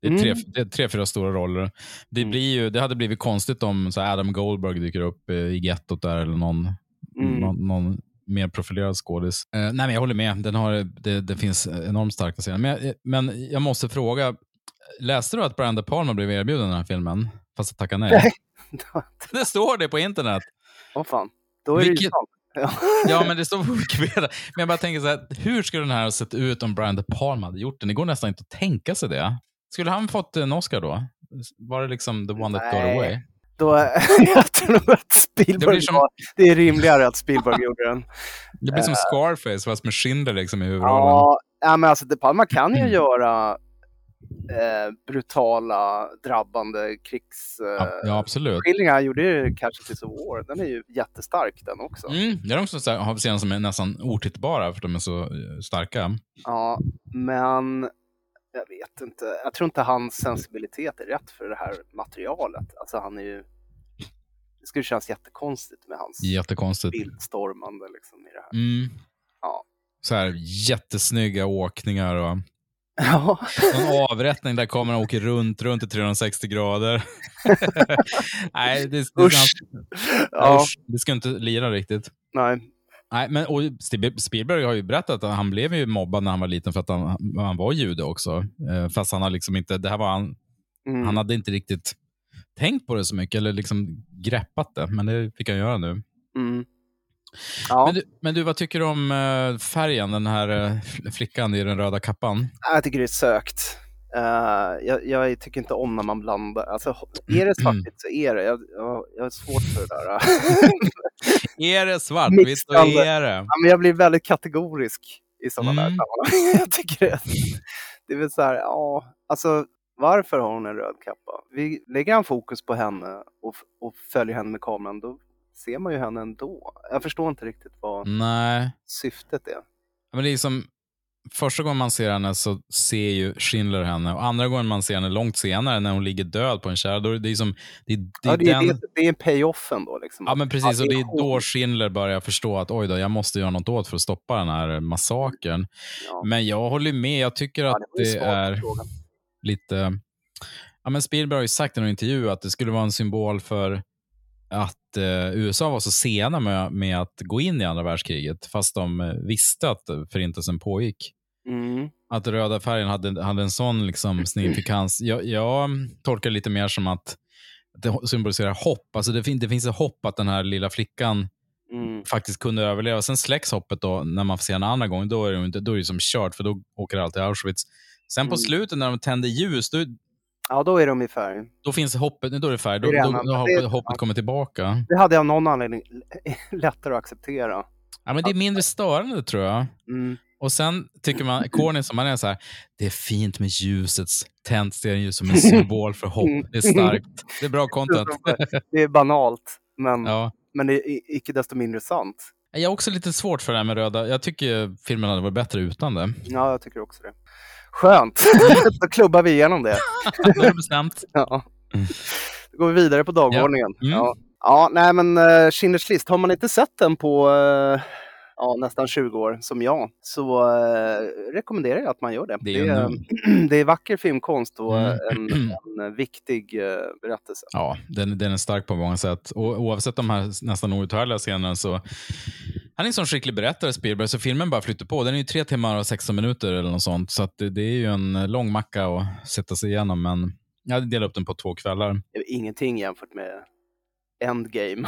det är tre, Mm. det är tre, fyra stora roller. Det, Mm. blir ju, det hade blivit konstigt om så Adam Goldberg dyker upp eh, i gettot där eller någon, Mm. någon, någon mer profilerad skådis. Eh, nej, men jag håller med. Den har, det, det finns enormt starka scener. Men, jag- men jag måste fråga, läste du att Brian De Palma blev erbjuden den här filmen? Fast att tacka nej. Nej. Det står det på internet. Åh fan, då är det ju Vilket- sant. Ja. Ja, men det står på Wikipedia. Men jag bara tänker så här, hur skulle den här ha sett ut om Brian De Palma hade gjort den? Det går nästan inte att tänka sig det. Skulle han fått en Oscar då? Var det liksom the one that got away? Då, jag tror att Spielberg Det som- var, det är rimligare att Spielberg gjorde den. Det blir som Scarface fast med Schindler liksom i huvudrollen. Ja, ja, men alltså De Palma kan ju Mm. göra eh, brutala, drabbande krigs... Eh, Ja. Han gjorde ju kanske till of War. Den är ju jättestark den också. Mm, det är så har scener som är nästan otittbara för de är så eh, starka. Ja, men jag vet inte. Jag tror inte hans sensibilitet är rätt för det här materialet. Alltså han är ju... Det skulle kännas jättekonstigt med hans Jättekonstigt. bildstormande liksom i det här. Mm. Ja. Så här jättesnygga åkningar och Ja, någon avrättning där kameran åker runt, runt i 360 grader. Nej, det, det, usch. det, Ja, usch, det ska inte lira riktigt. nej. Nej, men, och Spielberg har ju berättat att han blev ju mobbad när han var liten för att han, han var jude också. Eh, fast han har liksom inte, det här var han, Mm. han hade inte riktigt tänkt på det så mycket eller liksom greppat det, men det fick han göra nu. Mm. Ja, Men, du, men du, vad tycker du om eh, färgen, den här eh, flickan i den röda kappan? jag tycker det är sökt. Eh, jag, jag tycker inte om när man blandar. Alltså, är det svartvitt så är det. Jag, jag, jag har svårt för det där. Är det svartvitt, Mixande. är det. Ja, men jag blir väldigt kategorisk i sådana där Mm. sammanhang. jag tycker det, det är väl så här, ja, alltså varför har hon en röd kappa? Vi lägger han fokus på henne och, och följer henne med kameran, då ser man ju henne ändå. Jag förstår inte riktigt vad Nej, syftet är. men det är som första gången man ser henne så ser ju Schindler henne och andra gången man ser henne långt senare när hon ligger död på en kärra, då är det är som, det, det, Ja, det, är, den... det, det är en payoffen då. Liksom. Ja, men precis. Och det är hon. då Schindler börjar förstå att oj då, jag måste göra något åt för att stoppa den här massakern. Ja. Men jag håller med. Jag tycker Ja, att det svar på är frågan. lite... Ja, men Spielberg har ju sagt i en intervju att det skulle vara en symbol för att eh, USA var så sena med, med att gå in i andra världskriget, fast de eh, visste att förintelsen pågick. Mm. Att röda färgen hade, hade en sån liksom signifikans. Jag, jag tolkar det lite mer som att det symboliserar hopp. Alltså det, fin det finns ett hopp att den här lilla flickan Mm. faktiskt kunde överleva. Sen släcks hoppet då när man får se en andra gång. Då är det, inte, då är det som kört, för då åker allt till Auschwitz. Sen på Mm. slutet när de tänder ljus, då, Ja, då är de i färg. då finns hoppet, då är det färdigt. Då, Det då, då har hoppet, hoppet kommit tillbaka. Det hade jag av någon anledning lättare att acceptera. Ja, men det är mindre störande tror jag. Mm. Och sen tycker man, corny som man är, så här, det är fint med ljusets tänt stearinljus som en symbol för hopp. Det är starkt. Det är bra content. Det är banalt, men, ja. men det är icke desto mindre sant. Jag har också lite svårt för det här med röda. Jag tycker filmen hade varit bättre utan det. Ja, jag tycker också det. Skönt, då klubbar vi igenom det. Då är bestämt. Ja. Då går vi vidare på dagordningen. Ja. Mm. Ja. ja, nej men uh, Schindler's list, har man inte sett den på uh, ja, nästan 20 år som jag så uh, rekommenderar jag att man gör det. Det är det, är, en- det är vacker filmkonst och Mm. en, en viktig uh, berättelse. Ja, den, den är stark på många sätt. Och oavsett de här nästan outhärdliga scenerna så han är en sån skicklig berättare, Spielberg, så filmen bara flyter på. Den är ju tre timmar och 16 minuter eller något sånt, så det, det är ju en lång macka att sätta sig igenom. Men jag delar upp den på två kvällar. Ingenting jämfört med Endgame.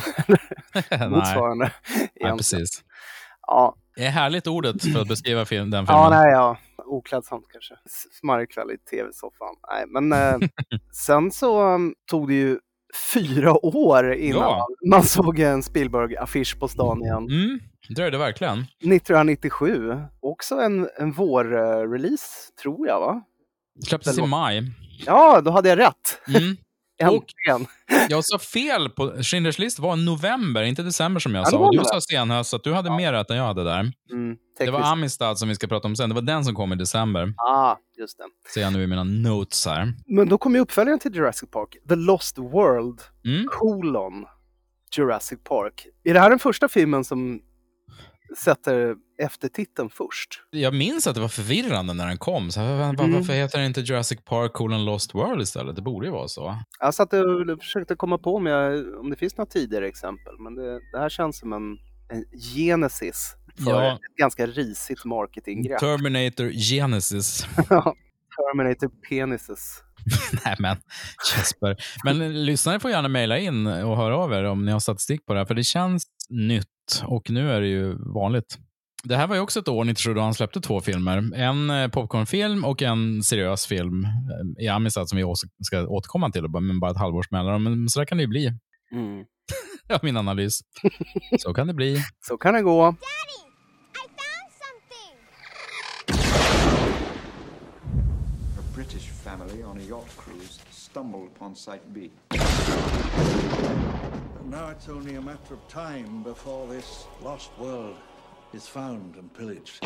Nej, Motsvarande. nej, egentligen. precis. Ja, Det är härligt ordet för att beskriva film, den filmen. Ja, nej, ja. Oklädsamt kanske. Smarrig kväll i tv-soffan. Nej, men eh, sen så um, tog det ju fyra år innan Ja. man såg en Spielberg-affisch på stan igen. Mm, det dröjde verkligen. 1997. Också en, en vår-release, tror jag, va? Släpptes i maj. Ja, då hade jag rätt. Mm. Äntligen. Jag sa fel på Schindler's list var november, inte december som jag Ja, sa. du sa senhöst, så att du hade mer rätt än jag hade där. Mm, Det var. Amistad som vi ska prata om sen. Det var den som kom i december. Ah, just det. Ser jag nu i mina notes här. Men då kom ju uppföljaren till Jurassic Park, The Lost World, Mm. colon Jurassic Park. Är det här den första filmen som sätter eftertiteln först? Jag minns att det var förvirrande när den kom. Så här, var- Mm. Varför heter den inte Jurassic Park colon Lost World istället? Det borde ju vara så. Jag satt och försökte komma på om, jag, om det finns några tidigare exempel, men det, det här känns som en, en genesis för Ja. ett ganska risigt marketinggrepp. Terminator Genesis. Terminator penises. Nej men, Jesper. Men lyssnare får gärna mejla in och höra av er om ni har statistik på det här, för det känns nytt och nu är det ju vanligt. Det här var ju också ett år, 97, då han släppte två filmer. En eh, popcornfilm och en seriös film eh, i Amistad som vi också ska återkomma till, men bara ett halvårs mellanrum. Men så där kan det ju bli. Mm. Ja, min analys. Så kan det bli. Så kan det gå. A British family on a yacht cruise stumbled upon Site B. Now it's only a matter of time before this lost world is found and pillaged.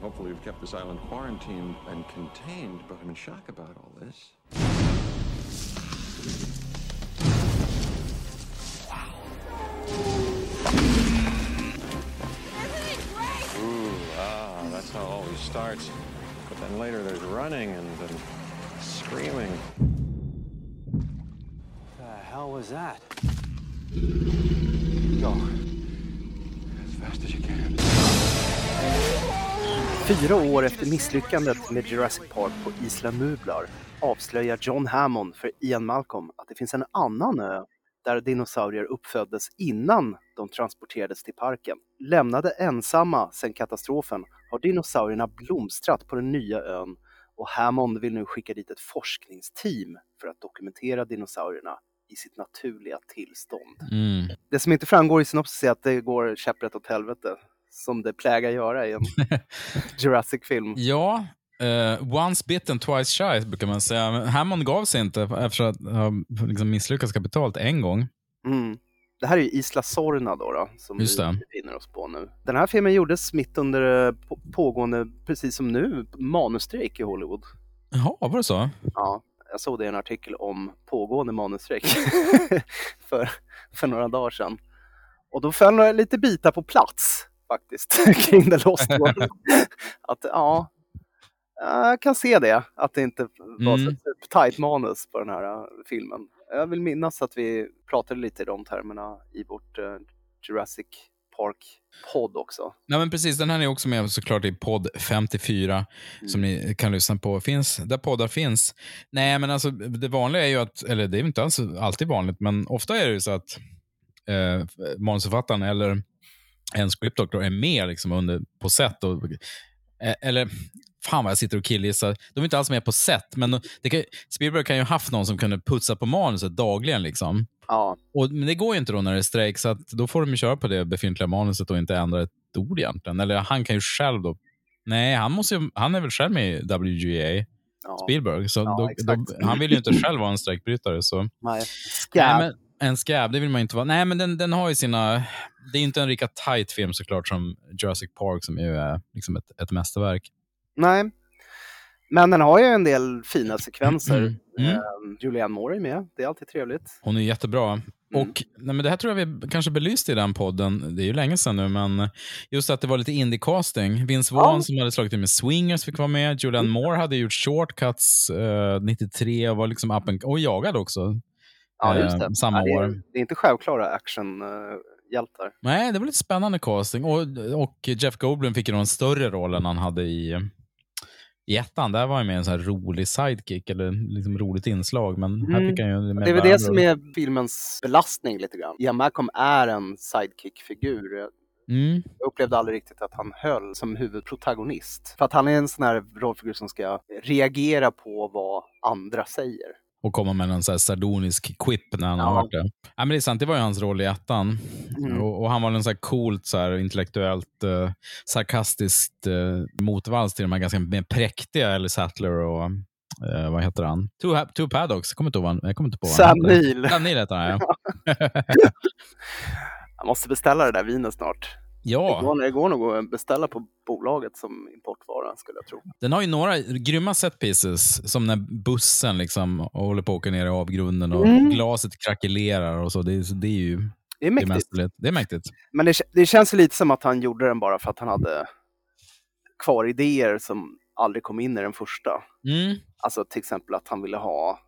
Hopefully, we've kept this island quarantined and contained, but I'm in shock about all this. Ooh, ah, that's how it always starts. But then later there's running and then screaming. Hell was that? Go. As fast as you can. Fyra år efter misslyckandet med Jurassic Park på Isla Nublar avslöjar John Hammond för Ian Malcolm att det finns en annan ö där dinosaurier uppföddes innan de transporterades till parken. Lämnade ensamma sedan katastrofen har dinosaurierna blomstrat på den nya ön och Hammond vill nu skicka dit ett forskningsteam för att dokumentera dinosaurierna i sitt naturliga tillstånd. Mm. Det som inte framgår i synopsis är att det går käpprätt åt helvete, som det plägar göra i en Jurassic-film. Ja, eh, once bitten twice shy brukar man säga. Men Hammond gav sig inte efter att ha liksom misslyckats kapitalt en gång. Mm. Det här är ju Isla Sorna då, då som Just vi befinner oss på nu. Den här filmen gjordes mitt under eh, på- pågående, precis som nu, manusstrejk i Hollywood. Jaha, var det så? Ja, jag såg det i en artikel om pågående manusstrejk för, för några dagar sedan. Och då föll några lite bitar på plats faktiskt kring The Lost World. att ja, jag kan se det, att det inte var så Mm. tight manus på den här äh, filmen. Jag vill minnas att vi pratade lite i de termerna i vårt äh, Jurassic Park-podd också. Nej, men precis. Den här är också med såklart i podd 54 som ni kan lyssna på. Finns där poddar finns. Nej, men alltså det vanliga är ju att, eller det är inte alls alltid vanligt, men ofta är det ju så att eh, manusförfattaren eller en scriptdoctor är med liksom under, på set. Och, eh, eller, fan vad jag sitter och killgissar. De är inte alls med på set, men det kan, Spielberg kan ju ha haft någon som kunde putsa på manuset dagligen. Liksom. Ja. Och, men det går ju inte då när det är strejk, så då får de köra på det befintliga manuset och inte ändra ett ord egentligen. Eller han kan ju själv då... Nej, han, måste ju, han är väl själv med i WGA, Ja. Spielberg, så Ja, då, då, han vill ju inte själv vara en strejkbrytare. Så. Nej. Nej, men en scab, det vill man inte vara. Nej, men den, den har ju sina... Det är inte en lika tight film såklart som Jurassic Park som ju är liksom ett, ett mästerverk. Nej. Men den har ju en del fina sekvenser. Mm. Mm. Ehm, Julianne Moore är med. Det är alltid trevligt. Hon är jättebra. Mm. Och nej, men Det här tror jag vi kanske belyste i den podden. Det är ju länge sedan nu, men just att det var lite indie-casting. Vince Vaughn Ja. Som hade slagit in med Swingers fick vara med. Julianne Moore hade gjort Shortcuts eh, 93 och var liksom up and, och jagad också. Ja, just eh, det. samma ja, det, är, det är inte självklara actionhjältar. Nej, det var lite spännande casting. Och, och Jeff Goldblum fick ju en större roll än han hade i, i ettan. Där var han med en sån här rolig sidekick, eller liksom roligt inslag. Men här Mm. fick han ju Det är väl det som är filmens belastning lite grann. Ian Malcolm är en sidekick-figur. Mm. Jag upplevde aldrig riktigt att han höll som huvudprotagonist. För att han är en sån här rollfigur som ska reagera på vad andra säger. Och komma med en så sardonisk quip när han har Ja. hört det. Ja, men det är sant, det var ju hans roll i ettan. Mm. Och, och han var en så här coolt, så här, intellektuellt, eh, sarkastiskt eh, motvalls till de här ganska mer präktiga Ellie Sattler och eh, vad heter han? Two, Two Paddocks, jag kommer inte ihåg jag kommer inte på Sam. Neill. Sam Neill heter han, ja. Jag måste beställa det där vinet snart. Det, ja. går, det går nog att beställa på bolaget som importvara skulle jag tro. Den har ju några grymma set pieces, som när bussen liksom håller på att åka ner i avgrunden och Mm. glaset krackelerar och så. Det, är- det är ju Det är det är mäktigt. Det är mäktigt. Men det, det känns ju lite som att han gjorde den bara för att han hade kvar idéer som aldrig kom in i den första. Mm. Alltså till exempel att han ville ha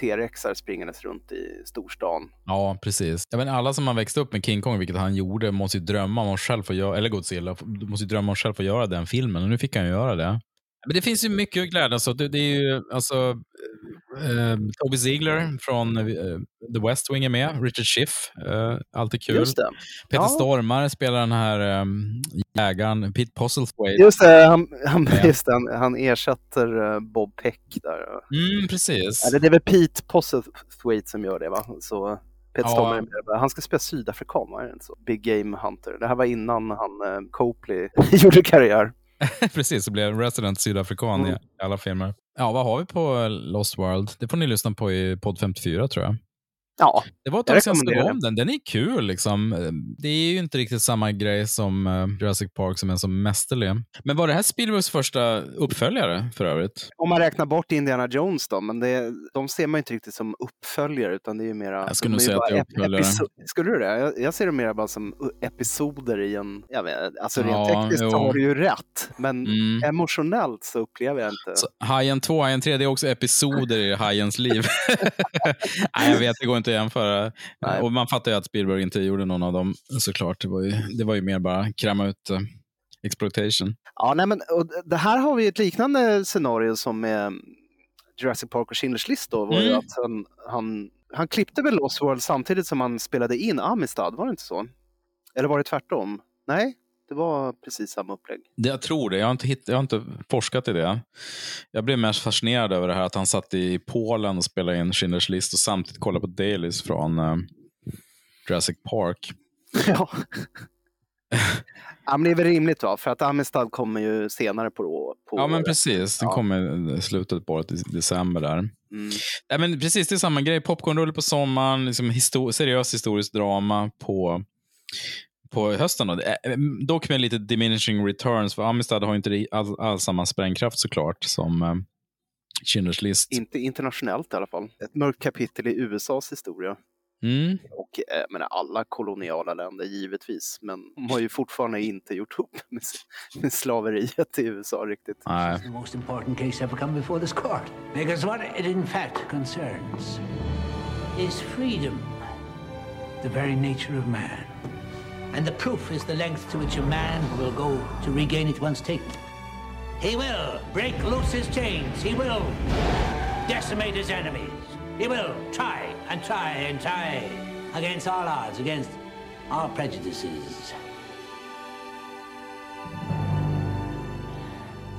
T-rexar springandes runt i storstan. Ja, precis. Jag menar, alla som har växt upp med King Kong, vilket han gjorde, måste ju drömma om att själv få göra, eller Godzilla, måste ju drömma om att själv få göra den filmen. Och nu fick han ju göra det. Men det finns ju mycket att glädjas åt. Det, är ju alltså eh, Toby Ziegler från eh, The West Wing är med. Richard Schiff, eh, alltid kul. Peter Ja. Stormare spelar den här eh, jägaren, Pete Postlethwaite. Just det, han, han, Ja. just han, han ersätter eh, Bob Peck där. Mm, precis. Eller det är väl Pete Postlethwaite som gör det va? Så Peter Ja. Stormare är med. Han ska spela sydafrikan, var det inte så? Big Game Hunter. Det här var innan han eh, Copley gjorde karriär. Precis, så blev resident sydafrikan Mm. i alla filmer. Ja, vad har vi på Lost World? Det får ni lyssna på i podd 54 tror jag. Ja, Det var ett tag sedan jag om den. Den är kul. Liksom. Det är ju inte riktigt samma grej som eh, Jurassic Park som är så mästerlig. Men var det här Spielbergs första uppföljare för övrigt? om man räknar bort Indiana Jones då, men det, de ser man ju inte riktigt som uppföljare utan det är ju mera... Jag skulle nog säga att det är uppföljare. episo- Skulle du det? Jag, jag ser det mer bara som episoder i en... Jag vet, alltså rent Ja, tekniskt jo. har du ju rätt, men Mm. emotionellt så upplever jag inte... Så, Hajen 2, Hajen 3, det är också episoder i Hajens liv. Nej, jag vet, det går inte att jämföra. Nej. Och man fattar ju att Spielberg inte gjorde någon av dem såklart. Det var ju, det var ju mer bara kräma ut uh, exploitation. Ja, nej, men och det här har vi ett liknande scenario som med Jurassic Park och Schindler's list då, var ju Mm. att han, han, han klippte väl Lost World samtidigt som han spelade in Amistad, var det inte så? Eller var det tvärtom? Nej, det var precis samma upplägg. Det, jag tror det. Jag har, inte hitt, jag har inte forskat i det. Jag blev mest fascinerad över det här att han satt i Polen och spelade in Schindler's list och samtidigt kollade på dailies från eh, Jurassic Park. Ja. ja, men det är väl rimligt va, för att Amistad kommer ju senare på, på Ja, men precis. Den Ja. kommer i slutet på året, i december där. Mm. Ja, men precis, det är samma grej. Popcornrulle på sommaren, liksom histor- seriös historiskt drama på, på hösten. Då. Eh, Dock med lite diminishing returns, för Amistad har ju inte all, all samma sprängkraft såklart som eh, Schindler's list. Inte internationellt i alla fall. Ett mörkt kapitel i USAs historia. Mm. Och eh, jag menar, alla koloniala länder givetvis, men de har ju fortfarande inte gjort upp med, med slaveriet i USA riktigt. Nej. the most important case ever come before this court. Because what it in fact concerns is freedom, the very nature of man. And the proof is the length to which a man will go to regain it once taken. He will break loose his chains. He will decimate his enemies. He will try and try and try against all odds, against all prejudices.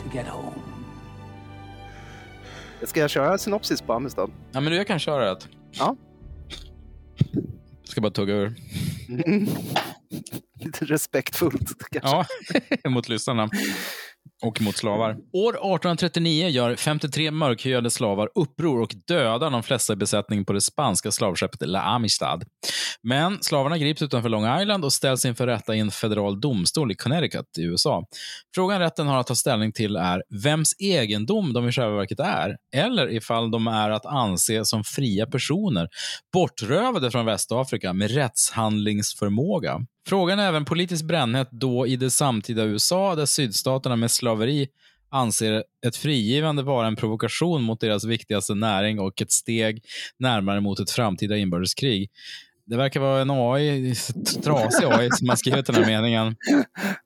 To get home. Ska jag köra synopsis på Amistad? Ja, men du, jag kan köra ett. Ja. Bara tugga ur. Lite respektfullt kanske. Ja, mot lyssnarna. Och mot slavar. År 1839 gör 53 mörkhyade slavar uppror och dödar de flesta i besättningen på det spanska slavskeppet La Amistad. Men slavarna grips utanför Long Island och ställs inför rätta i en federal domstol i Connecticut i USA. Frågan rätten har att ta ställning till är vems egendom de i själva verket är, eller ifall de är att anse som fria personer, bortrövade från Västafrika med rättshandlingsförmåga. Frågan är även politiskt brännhet då i det samtida USA där sydstaterna med slaveri anser ett frigivande vara en provokation mot deras viktigaste näring och ett steg närmare mot ett framtida inbördeskrig. Det verkar vara en AI, trasig AI som har skrivit den här meningen.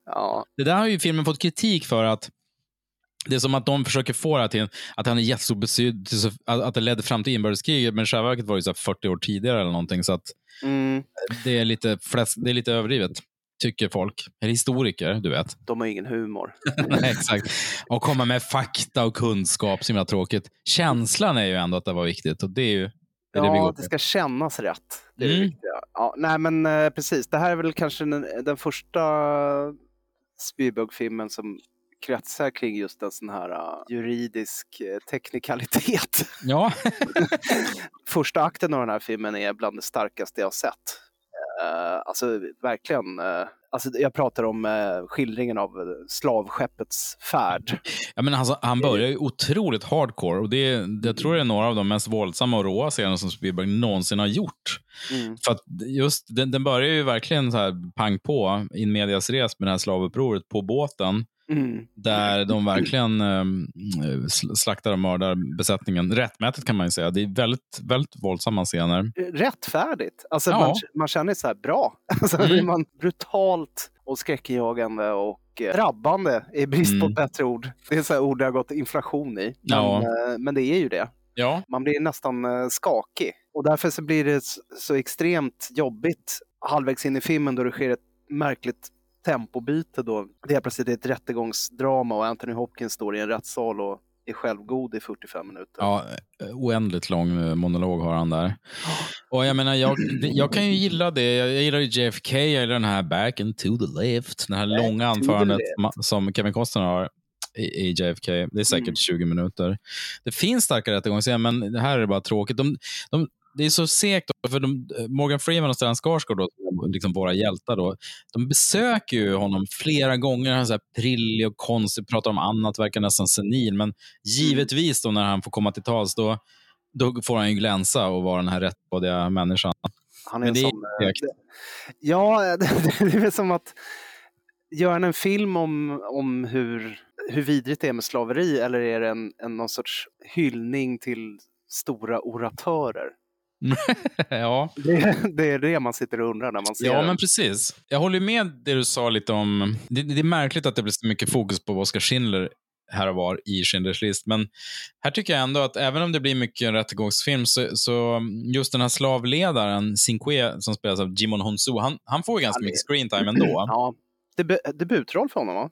Ja. Det där har ju filmen fått kritik för att det är som att de försöker få det till att han är jättestor betydelse, att det ledde fram till inbördeskriget, men i själva verket var det så här 40 år tidigare eller någonting. Så att Mm, det är lite, fläsk, det är lite överdrivet, tycker folk. Eller historiker, du vet. de har ingen humor. Nej, exakt. Och komma med fakta och kunskap, så himla tråkigt. Känslan är ju ändå att det var viktigt och det är ju det, är det Ja, det på. ska kännas rätt. Det är det Mm. viktiga. Ja, nej, men eh, precis. Det här är väl kanske den, den första Spielberg-filmen som kretsar kring just en sån här eh, juridisk eh, teknikalitet. Ja, Första akten av den här filmen är bland det starkaste jag sett. Eh, alltså verkligen. eh, alltså, jag pratar om eh, skildringen av eh, slavskeppets färd. ja men alltså, han börjar ju otroligt hardcore och det, är- jag tror det är några av de mest våldsamma och råa scener som Spielberg någonsin har gjort. Mm. För just, den, den börjar ju verkligen så här pang på, in medias res med det här slavupproret på båten. Mm. Där de verkligen eh, sl- slaktar och mördar besättningen. Rättmätigt kan man ju säga. Det är väldigt, väldigt våldsamma scener. rättfärdigt. Alltså Ja. man, man känner så här bra. Alltså Mm. man brutalt och skräckinjagande och eh, drabbande i brist på Mm. ett bättre ord. Det är så här ord det har gått inflation i. Men, Ja. eh, men det är ju det. Ja, Man blir nästan eh, skakig. Och därför så blir det så extremt jobbigt halvvägs in i filmen då det sker ett märkligt tempobyte då. Det är plötsligt ett rättegångsdrama och Anthony Hopkins står i en rättssal och är självgod i 45 minuter. ja, oändligt lång eh, monolog har han där. Och jag menar, jag, jag kan ju gilla det. Jag gillar JFK, jag gillar den här back and to the left. Det här Back långa anförandet som Kevin Costner har i, JFK. Det är säkert Mm. 20 minuter. Det finns starka rättegångsscener, men det här är bara tråkigt. De, de, det är så segt, för de, Morgan Freeman och Stellan Skarsgård, då, liksom våra hjältar, då, de besöker ju honom flera gånger. Han är så här prillig och konstig, pratar om annat, verkar nästan senil. Men givetvis då när han får komma till tals, då, då får han ju glänsa och vara den här rättrådiga människan. Han är Men en det är eh, segt. det- Ja, det, det är som att göra en film om, om hur, hur vidrigt det är med slaveri eller är det en, en någon sorts hyllning till stora oratörer? ja. Det, det är det man sitter och undrar när man ser Ja, den. men precis. Jag håller med det du sa lite om... Det, det är märkligt att det blir så mycket fokus på Oskar Schindler här och var i Schindlers list. Men här tycker jag ändå att även om det blir mycket en rättegångsfilm så, så just den här slavledaren, Cinque, som spelas av Jimon Honsu, han, han får ju ganska mycket screentime ändå. Ja, debut, debutroll för honom va?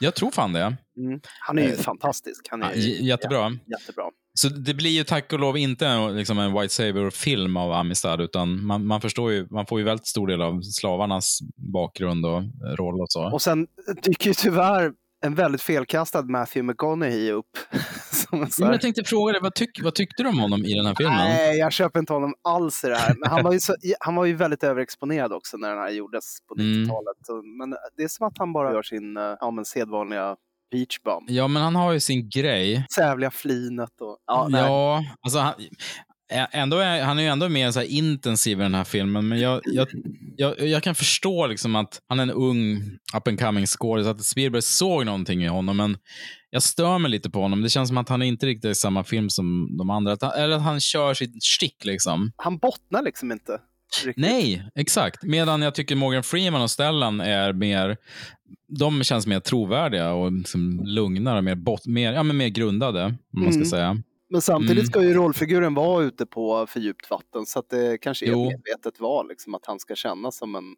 Jag tror fan det. Mm. Han är ju Eh, fantastisk. Han är Ja, j- jättebra. jä- jättebra. Så det blir ju tack och lov inte en- liksom en White Saber-film av Amistad, utan man, man, förstår ju, man får ju väldigt stor del av slavarnas bakgrund och roll och så. Och sen dyker ju tyvärr en väldigt felkastad Matthew McConaughey upp. Som jag tänkte fråga dig, vad, tyck, vad tyckte du om honom i den här filmen? Nej, jag köper inte honom alls i det här. Men han var ju, så, han var ju väldigt överexponerad också när den här gjordes på Mm. 90-talet. Så- Men det är som att han bara gör sin eh, ja, men sedvanliga beach bum. Ja, men han har ju sin grej. Sävliga flinet och... Ja, nej. Ja, alltså han, ändå är, han är ju ändå mer så intensiv i den här filmen, men jag, jag, jag, jag kan förstå liksom att han är en ung up and coming skådis, att Spielberg såg någonting i honom, men jag stör mig lite på honom. Det känns som att han inte riktigt är i samma film som de andra, att han, eller att han kör sitt stick liksom. Han bottnar liksom inte. Riktigt. Nej, exakt. Medan jag tycker Morgan Freeman och Stellan är mer, de känns mer trovärdiga och liksom lugnare, mer, bot, mer, ja, men mer grundade, om man ska Mm. säga. Men samtidigt Mm. ska ju rollfiguren vara ute på för djupt vatten. Så att det kanske är Jo. ett medvetet val, liksom, att han ska kännas som en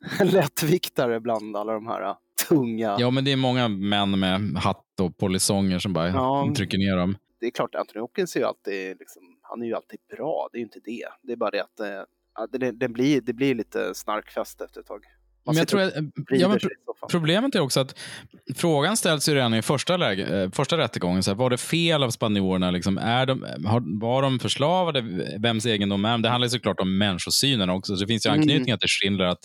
lättviktare bland alla de här tunga... Ja, men det är många män med hatt och polisonger som bara Ja. trycker ner dem. Det är klart, Anthony Hopkins är ju alltid, liksom, han är ju alltid bra. Det är ju inte det. Det är bara det att eh, Ja, det, det, blir, det blir lite snarkfest efter ett tag. Man Men jag tror att, vrider ja, men problemet är också att frågan ställs ju redan i första, läge, eh, första rättegången. Så här, var det fel av spanjorerna? Liksom, är de, har, var de förslavade? Vems egendom är de? Det handlar såklart om människosynen också. Så det finns ju Mm. anknytningar till Schindler. Att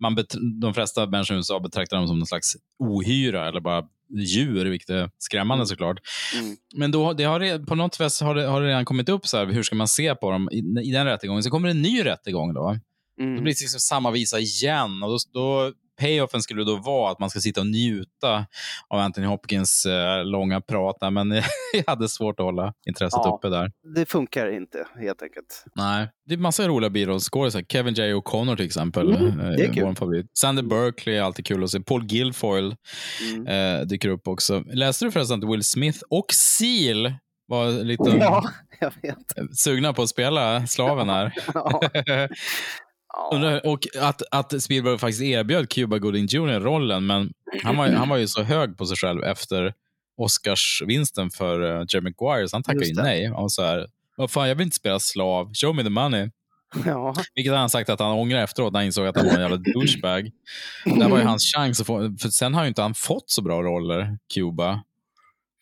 man de flesta människor i USA betraktar dem som någon slags ohyra eller bara djur, vilket är skrämmande såklart. Mm. Men då, det har, på något vis har det, har det redan kommit upp, så här, hur ska man se på dem i, i den rättegången? Så kommer det en ny rättegång då. Mm. Då blir det liksom samma visa igen. Och då, då, payoffen skulle då vara att man ska sitta och njuta av Anthony Hopkins eh, långa prat. där, Men jag hade svårt att hålla intresset Ja. uppe där. Det funkar inte, helt enkelt. Nej, det är massa roliga birollskådisar. Kevin J. O'Connor till exempel. Mm, eh, det är kul. Vår favorit. Sander Berkeley är alltid kul att se. Paul Guilfoyle Mm. eh, dyker upp också. Läste du förresten att Will Smith och Seal var lite Ja, sugna på att spela slaven här? Ja. Undrar- Och att, att Spielberg faktiskt erbjöd Cuba Gooding Jr. rollen, men han var, han var ju så hög på sig själv efter Oscarsvinsten för uh, Jerry Maguire, så han tackade ju nej. Han var så här, vad fan, jag vill inte spela slav, show me the money. Ja. Vilket han sagt att han ångrar efteråt när han insåg att han var en jävla douchebag. Det var ju hans chans att få, för sen har ju inte han fått så bra roller, Cuba.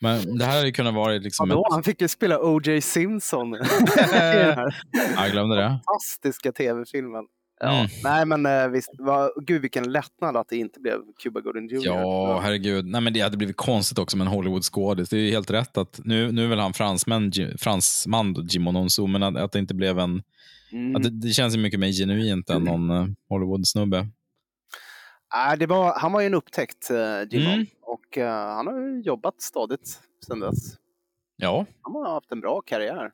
Men det här hade ju kunnat vara liksom Vadå? ett... Han fick ju spela O.J. Simpson jag glömde det. fantastiska tv-filmen. Ja. Mm. Nej, men eh, visst. Vad, gud, vilken lättnad att det inte blev Cuba Gooding Jr. Ja, herregud. Nej, men det hade blivit konstigt också med en Hollywood-skådis. Det är ju helt rätt att nu, nu är väl han fransman, fransman Jim Ononso, men att, att det inte blev en... Mm. Att det, det känns ju mycket mer genuint än någon uh, Hollywood-snubbe. Nej, det var, han var ju en upptäckt, uh, Jimon. Mm. Och eh, han har ju jobbat stadigt sedan dess. Ja. Han har haft en bra karriär. kan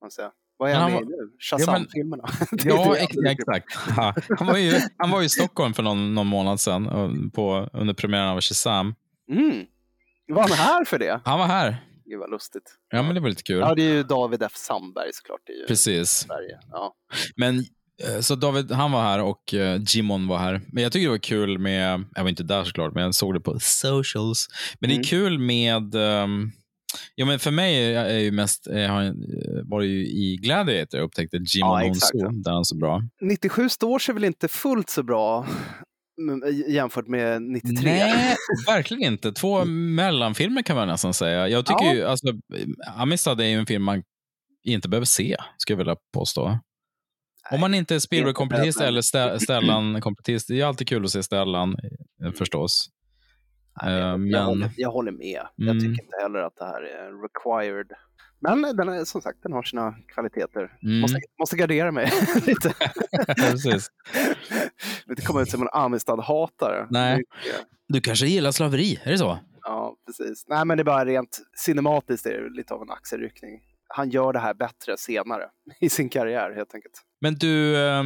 Man säga. Vad är han han med nu? Ja, Shazam-filmerna. Det Ja, det. ex exakt. Ja. Han, var ju, han var ju i Stockholm för någon, någon månad sedan eh, på, under premiären av Shazam. Mm. Var han här för det? Han var här. Gud vad lustigt. Ja, men det var lite kul. Ja, det är ju David F. Sandberg såklart. Det är ju Precis. Sverige. Ja. Men eh, så David, han var här och uh, Jimon var här. Men jag tycker det var kul med, jag var inte där såklart, men jag såg det på socials. Men det Mm. är kul med, um, ja men för mig är är ju mest, jag har, eh, var ju i Gladiator jag upptäckte Jimon Ja. Onso, där han så bra. 97 står sig väl inte fullt så bra mm, jämfört med 93? Nej, verkligen inte. Två mellanfilmer kan man nästan säga. Jag tycker Ja. ju, alltså, Amistad är ju en film man inte behöver se, skulle jag vilja påstå. Om man inte är Spielberg-kompletist eller Stellan-kompletist. Det är alltid kul att se Stellan, eh, förstås. Eh, Jag, men, håller, jag håller med. Jag Mm. tycker inte heller att det här är required. Men den är, som sagt, den har sina kvaliteter. Mm. Måste, måste gardera mig lite. precis. inte komma ut som en Amistad-hatare. Nej. Du kanske gillar slaveri, är det så? Ja, precis. Nej, men det är bara rent cinematiskt är det lite av en axelryckning. Han gör det här bättre senare i sin karriär helt enkelt. Men du, eh,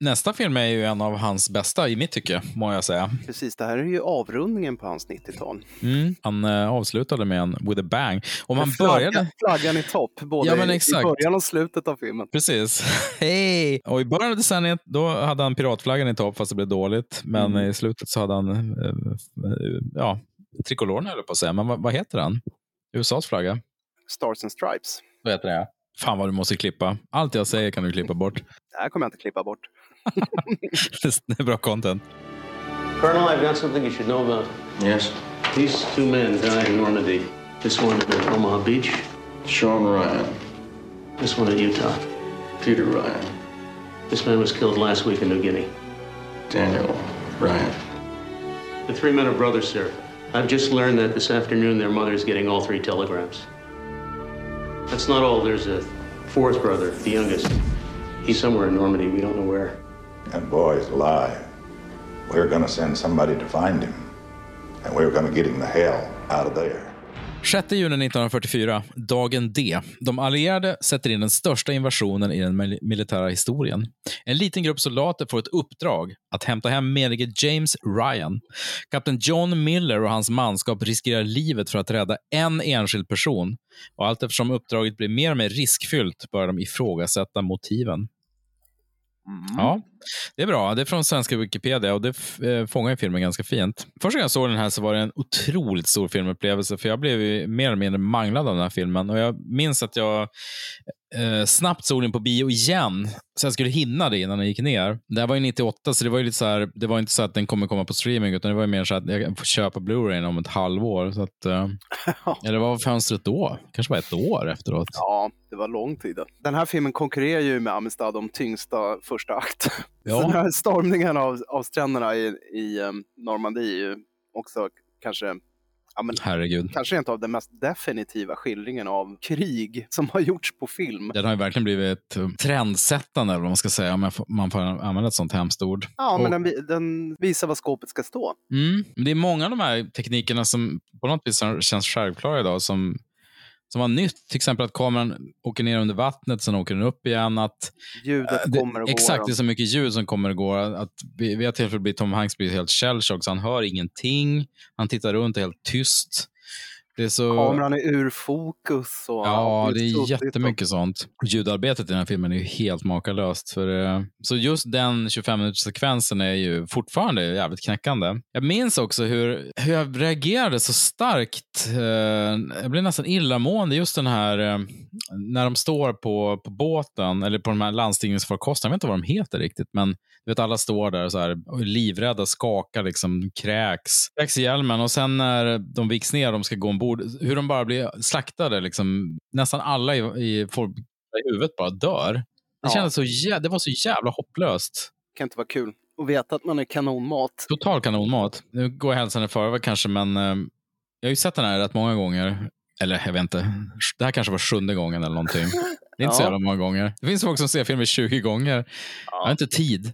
nästa film är ju en av hans bästa i mitt tycke, må jag säga. Precis, det här är ju avrundningen på hans 90-tal. Mm. Han eh, avslutade med en with a bang. Och man Flaggan- började... Flaggan i topp, både Ja, men i början och slutet av filmen. Precis. Hej! Och i början av decenniet då hade han piratflaggan i topp fast det blev dåligt. Men Mm. i slutet så hade han, eh, ja, trikoloren höll jag på att säga. Men vad, vad heter den? USAs flagga? Stars and Stripes. Vad heter det? Fan vad du måste klippa. Allt jag säger kan du klippa bort. Det här kommer jag inte klippa bort. Det är bra content. Colonel, I've got something you should know about. Yes. These two men died in Normandy. This one at Omaha Beach. Sean Ryan, This one at Utah. Peter Ryan, This man was killed last week in New Guinea. Daniel Ryan. The three men are brothers, sir. I've just learned that this afternoon their mother is getting all three telegrams. That's not all. There's a fourth brother, the youngest. He's somewhere in Normandy. We don't know where. That boy's alive. We're gonna send somebody to find him. And we're gonna get him the hell out of there. 6 juni 1944, dagen D. De allierade sätter in den största invasionen i den mil- militära historien. En liten grupp soldater får ett uppdrag att hämta hem menige James Ryan. Kapten John Miller och hans manskap riskerar livet för att rädda en enskild person. Och allt eftersom uppdraget blir mer och mer riskfyllt börjar de ifrågasätta motiven. Ja, det är bra. Det är från svenska Wikipedia och det eh, fångar ju filmen ganska fint. Första gången jag såg den här så var det en otroligt stor filmupplevelse för jag blev ju mer eller mindre manglad av den här filmen och jag minns att jag eh, snabbt såg den på bio igen, så jag skulle hinna det innan den gick ner. Det här var ju 98, så det var ju lite så här, det var inte så att den kommer komma på streaming, utan det var ju mer så att jag får köpa Blu-ray om ett halvår. Så att, eh, eller vad var fönstret då? Kanske bara ett år efteråt. Ja, det var lång tid. Den här filmen konkurrerar ju med Amistad om tyngsta första akt. Ja. Så den här stormningen av, av stränderna i, i um, Normandie är ju också kanske Ja, men Herregud. kanske inte av den mest definitiva skillringen av krig som har gjorts på film. Den har ju verkligen blivit eh, trendsättande, eller vad man ska säga, om man får använda ett sånt hemskt ord. Ja, men Och- den, den visar var skåpet ska stå. Mm. Det är många av de här teknikerna som på något vis känns självklara idag som, som var nytt. Till exempel att kameran åker ner under vattnet, sen åker den upp igen. Att, Ljudet Eh, det, kommer och går. Exakt, det är så mycket ljud som kommer och går. Att vid ett tillfälle blir Tom Hanks blir helt shellshock, så han hör ingenting. Han tittar runt helt tyst. Är så... Kameran är ur fokus. Och, Ja, det är jättemycket sånt. Ljudarbetet i den här filmen är ju helt makalöst. För, eh, så just den 25-minuters-sekvensen är ju fortfarande jävligt knäckande. Jag minns också hur, hur jag reagerade så starkt. Eh, jag blev nästan illamående just den här, eh, när de står på, på båten, eller på de här landstigningsfarkosterna, jag vet inte vad de heter riktigt, men du vet, alla står där så här, livrädda, skakar, liksom, kräks. Kräks i hjälmen och sen när de viks ner och de ska gå ombord, hur de bara blir slaktade. Liksom, nästan alla i, i, folk i huvudet bara dör. Det, Ja. kändes så, jä- det var så jävla hopplöst. kan inte vara kul. Och veta att man är kanonmat. Total kanonmat. Nu går jag hälsan i förväg kanske, men eh, jag har ju sett den här rätt många gånger. Eller jag vet inte, det här kanske var sjunde gången eller någonting. Det är inte så Ja. jävla många gånger. Det finns folk som ser filmer 20 gånger. Jag har inte tid.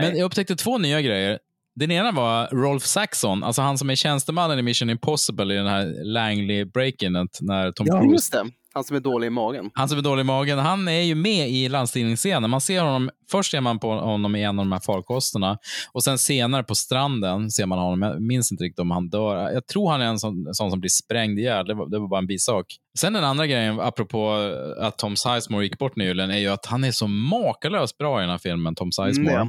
Men jag upptäckte två nya grejer. Den ena var Rolf Saxon, alltså han som är tjänstemannen i Mission Impossible i den här Langley break-inet när Tom Ja, Cruise just det. Han som är dålig i magen. han som är dålig i magen, han är ju med i landstigningsscenen. Man ser honom, först ser man på honom i en av de här farkosterna och sen senare på stranden ser man honom. Jag minns inte riktigt om han dör. Jag tror han är en sån, sån som blir sprängd ihjäl. Det var, det var bara en bisak. Sen den andra grejen, apropå att Tom Sizemore gick bort nyligen, är ju att han är så makalöst bra i den här filmen, Tom Sizemore. Mm,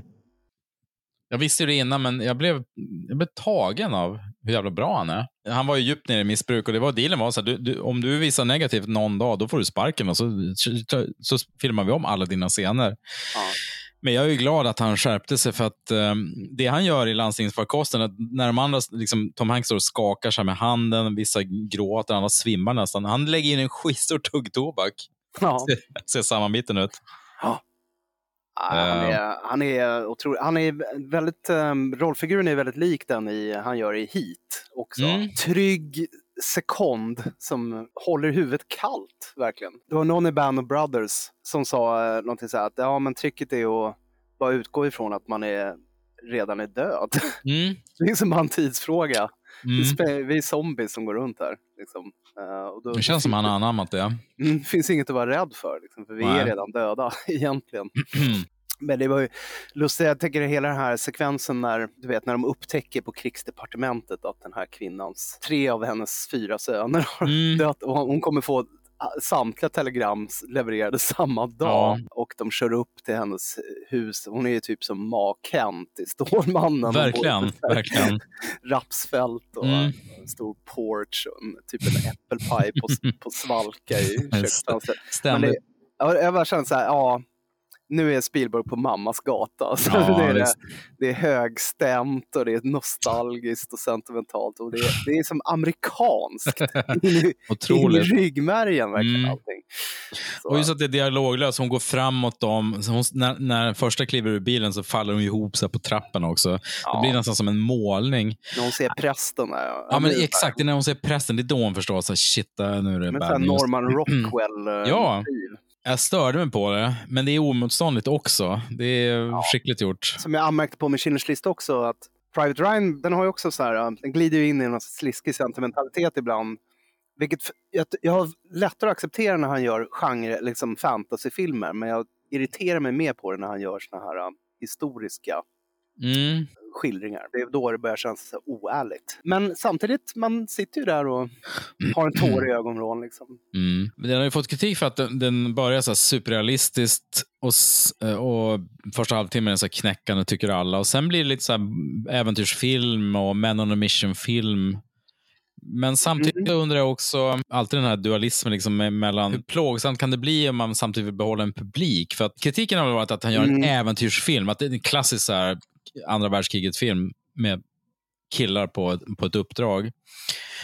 Jag visste det innan, men jag blev, jag blev tagen av hur jävla bra han är. Han var ju djupt nere i missbruk och det var dealen var så här, du, du, om du visar negativt någon dag, då får du sparken och så, så, så filmar vi om alla dina scener. Men jag är ju glad att han skärpte sig för att um, det han gör i landstingsfarkosten, när de andra, liksom, Tom Hanks står och skakar sig med handen, vissa gråter, andra svimmar nästan. Han lägger in en skitstor tugg tobak. Ja. Ser, ser sammanbiten ut. Ja, han, är, han är otrolig. Han är väldigt, um, rollfiguren är väldigt lik den i, han gör i Heat också. Mm. Trygg sekond som håller huvudet kallt, verkligen. Det var någon i Band of Brothers som sa eh, någonting så här att ja, men tricket är att bara utgå ifrån att man är, redan är död. Mm. Det är som en tidsfråga. Mm. Vi, är zombies som går runt här. Liksom. Eh, då, Det känns som han har anammat det. Mm, det finns inget att vara rädd för, liksom, för vi Nej. är redan döda egentligen. Men det var ju lustigt, jag tänker hela den här sekvensen när, du vet, när de upptäcker på krigsdepartementet att den här kvinnans, tre av hennes fyra söner har Mm. dött och hon kommer få samtliga telegram levererade samma dag och de kör upp till hennes hus. Hon är ju typ som Ma Kent i Stålmannen. Verkligen, verkligen. Rapsfält och Mm. en stor porch och typ en äppelpaj på, på svalka i köksfönstret. Ja, Jag bara känner så här, ja, nu är Spielberg på mammas gata. Så Ja, det, är det, visst. det är högstämt och det är nostalgiskt och sentimentalt och det är, det är som amerikanskt. In i- Otroligt. In i ryggmärgen verkligen Mm. allting. Så, Och just att det är dialoglöst, hon går framåt dem. Hon, när, när första kliver ur bilen så faller hon ihop sig på trappen också. Det blir nästan som en målning. när hon ser prästen. Här, Ja, men exakt. Det är när hon ser prästen, det är då hon förstår att shit, nu är det Men bad news. Norman Rockwell. eh, Ja. motiv. Jag störde mig på det, men det är omotståndligt också. Det är skickligt gjort. Som jag anmärkte på med Schindler's list också, att Private Ryan, den har ju också så här, den glider ju in i en sliskig sentimentalitet ibland. Vilket jag, jag har lättare att acceptera när han gör genre, liksom fantasyfilmer, men jag irriterar mig mer på det när han gör såna här äh, historiska Mm skildringar. Det är då det börjar kännas oärligt. Men samtidigt, man sitter ju där och har en tår i ögonvrån. Liksom. Mm. Den har ju fått kritik för att den, den börjar så här superrealistiskt och, eh, och första halvtimmen är så här knäckande tycker alla. Och sen blir det lite så här äventyrsfilm och Men on a mission-film. Men samtidigt undrar jag också, alltid den här dualismen liksom mellan hur plågsamt kan det bli om man samtidigt vill behålla en publik? För att kritiken har varit att han gör en Mm. äventyrsfilm, att det är en klassisk så här, andra världskriget-film med killar på, på ett uppdrag.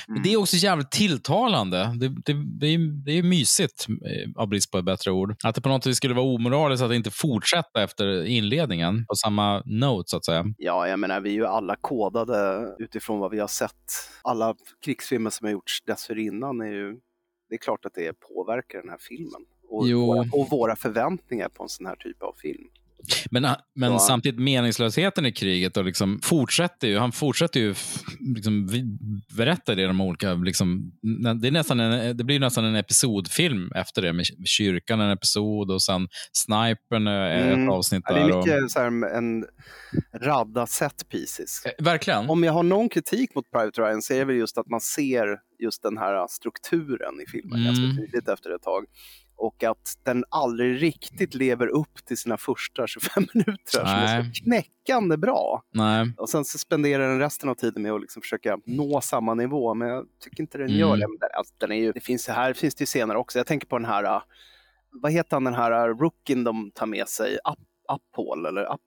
Men det är också jävligt tilltalande. Det, det, det, är, det är mysigt, eh, av brist på ett bättre ord. Att det på något vis skulle vara omoraliskt att inte fortsätta efter inledningen på samma note, så att säga. Ja, jag menar, vi är ju alla kodade utifrån vad vi har sett. Alla krigsfilmer som har gjorts dessförinnan är ju... Det är klart att det påverkar den här filmen. Och, våra, och våra förväntningar på en sån här typ av film. Men, men Ja. samtidigt meningslösheten i kriget och liksom fortsätter ju. Han fortsätter ju liksom, berätta det i de olika... Liksom, det, är nästan en, det blir nästan en episodfilm efter det med kyrkan en episod och sen snipern Mm. ett avsnitt Ja, det är och, mycket så här, en radda set pieces. verkligen. Om jag har någon kritik mot Private Ryan så är det väl just att man ser just den här strukturen i filmen Mm. ganska tydligt efter ett tag. Och att den aldrig riktigt lever upp till sina första 25 minuter som är så knäckande bra. Nej. Och sen så spenderar den resten av tiden med att liksom försöka nå samma nivå, men jag tycker inte den Mm. gör det. Alltså, den är ju, det finns ju här finns det ju scener också. Jag tänker på den här, äh, vad heter han den här äh, rookien de tar med sig? Up, Uphall eller Up,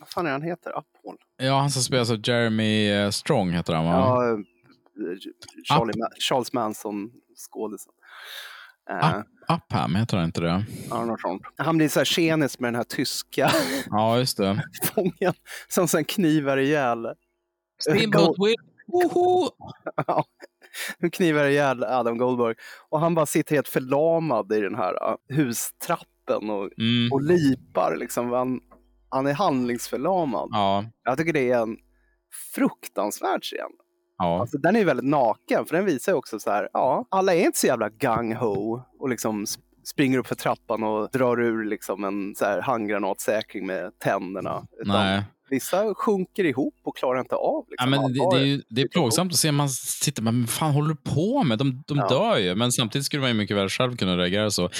vad fan är han heter? Uphall? Ja, han som spelas av Jeremy eh, Strong heter han va? Ja, äh, Charlie Charles Manson skådisen. Uh, Up, Upham, heter han inte det? ja, något sånt. Han blir så här tjenis med den här tyska Ja, just det. fången som sen knivar ihjäl Steamboat Will. Woho! Ja, knivar ihjäl Adam Goldberg. Och han bara sitter helt förlamad i den här uh, hustrappen och, Mm. och lipar. Liksom. Han, han är handlingsförlamad. Ja. Jag tycker det är en fruktansvärd scen. Ja. Alltså, den är ju väldigt naken, för den visar ju också så här, ja, alla är inte så jävla gung-ho och liksom sp- springer upp för trappan och drar ur liksom en så här handgranatsäkring med tänderna. Utan Nej. Vissa sjunker ihop och klarar inte av. Ja, Liksom, men att det, det är, ju, det är plågsamt att se. Man sitter men vad fan håller du på med? De, de Ja. dör ju. Men samtidigt skulle man ju mycket väl själv kunna reagera så.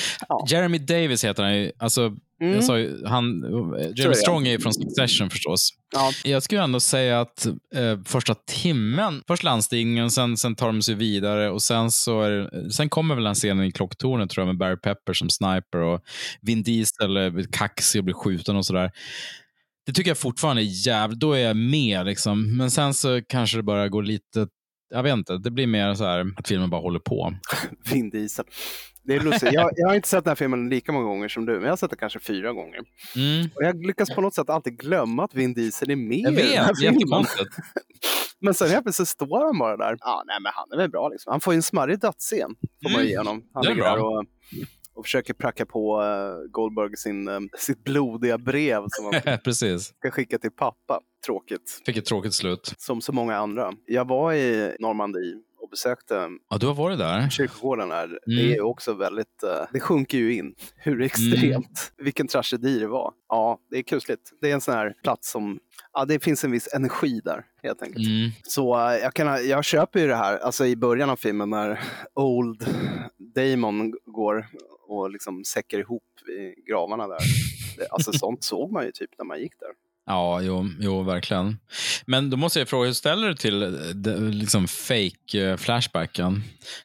Jeremy Davis heter han. Alltså, Mm. jag sa ju, han, är Jeremy. Strong är ju från Succession förstås. Ja. Jag skulle ändå säga att eh, första timmen, först landstigningen, sen, sen tar de sig vidare och sen så är sen kommer väl den scenen i klocktornet tror jag med Barry Pepper som sniper och Vin Diesel är kaxig och blir skjuten och sådär. Det tycker jag fortfarande är jävligt, då är jag med liksom. Men sen så kanske det bara går lite, jag vet inte, det blir mer så här att filmen bara håller på. Vin Diesel. Det är lustigt. Jag, jag har inte sett den här filmen lika många gånger som du, men jag har sett den kanske fyra gånger. Mm. Och jag lyckas på något sätt alltid glömma att Vin Diesel är med Jag i den här vet, filmen. Men sen helt plötsligt står han bara där. Ja, nej, men han är väl bra liksom. Han får ju en smarrig dödsscen, får man Mm. ge honom. Han ligger där och, och försöker pracka på uh, Goldberg sin, eh, sitt blodiga brev som han Precis. ska skicka till pappa. Tråkigt. Fick ett tråkigt slut. Som så många andra. Jag var i Normandie och besökte Ja, du har varit där. kyrkogården här. Mm. Det är också väldigt, eh, det sjunker ju in hur extremt, vilken tragedi det var. Ja, det är kusligt. Det är en sån här plats som, ja det finns en viss energi där helt enkelt. Mm. Så eh, jag, kan, jag köper ju det här, alltså i början av filmen när Old Damon går och liksom säcker ihop i gravarna där. Det, alltså sånt såg man ju typ när man gick där. Ja, jo, jo, verkligen. Men då måste jag fråga, hur ställer du till eh, de- liksom fake-flashbacken?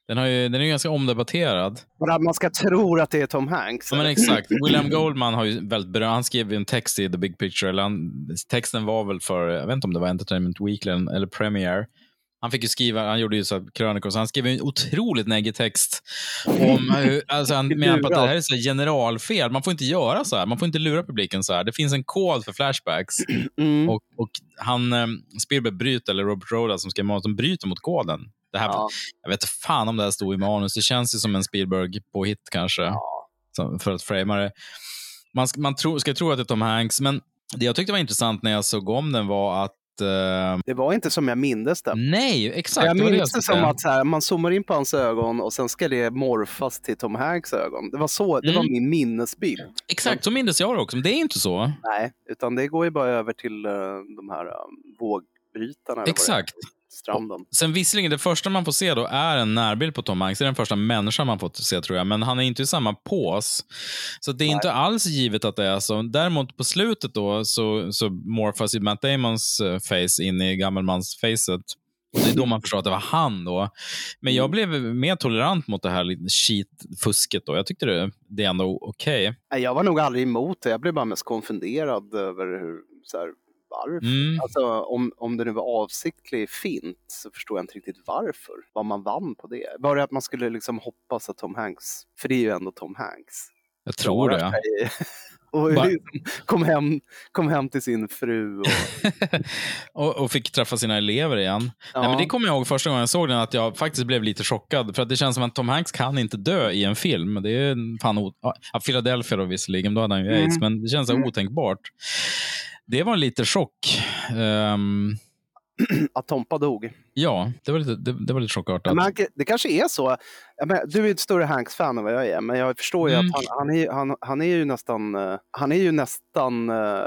Den, har ju, den är ju ganska omdebatterad. Att man ska tro att det är Tom Hanks. Ja, men exakt. William Goldman har ju väldigt berömt, han skrev en text i The Big Picture, eller han, texten var väl för, jag vet inte om det var Entertainment Weekly eller Premiere. Han fick ju skriva, han gjorde ju så krönikor, så han skrev en otroligt neggig text. Om hur, alltså han menar på att det här är så generalfel. Man får inte göra så här. Man får inte lura publiken så här. Det finns en kod för flashbacks. Mm. Och, och han, eh, Spielberg bryter, eller Robert Roda som skrev manus, de bryter mot koden. Det här, Ja. Jag vet inte fan om det här stod i manus. Det känns ju som en Spielberg på hit kanske. Som, för att framea det. Man, ska, man tro, ska tro att det är Tom Hanks, men det jag tyckte var intressant när jag såg om den var att eh, Det var inte som jag mindes det. Nej, exakt. jag minns det som att så här, man zoomar in på hans ögon och sen ska det morfas till Tom Hanks ögon. Det var, så, det var Mm. min minnesbild. Exakt, så minns jag det också. Men det är inte så. Nej, utan det går ju bara över till uh, de här um, vågbrytarna. Exakt. Stranden. Sen visserligen, det första man får se då är en närbild på Tom Hanks. Det är den första människan man får se tror jag. Men han är inte i samma pås. Så det är inte alls givet att det är så. Däremot på slutet då så, så morfas ju Matt Damons eh, face in i gammelmansfacet. Och Det är då man förstår att det var han. då. Men jag blev mer tolerant mot det här cheat-fusket. då. Jag tyckte det, det är ändå okej. Nej, Jag var nog aldrig emot det. Jag blev bara mest konfunderad över hur, så här, varför. Mm. Alltså, om, om det nu var avsiktlig fint så förstår jag inte riktigt varför. Vad man vann på det. Var det att man skulle liksom hoppas att Tom Hanks, för det är ju ändå Tom Hanks. Jag tror det. Och liksom kom, hem, kom hem till sin fru. Och, och, och fick träffa sina elever igen. Ja. Nej, men det kommer jag ihåg första gången jag såg den, att jag faktiskt blev lite chockad. För att det känns som att Tom Hanks kan inte dö i en film. Det är fan o- ja, Philadelphia då visserligen, då hade han ju Mm. aids, men det känns Mm. otänkbart. Det var lite chock. Ehm, att Tompa dog. ja, det var lite, det, det var lite chockartat. Men han, det kanske är så. Menar, du är ju ett större Hanks-fan än vad jag är, men jag förstår ju Mm. att han, han, är, han, han är ju nästan, eh, han är ju nästan eh,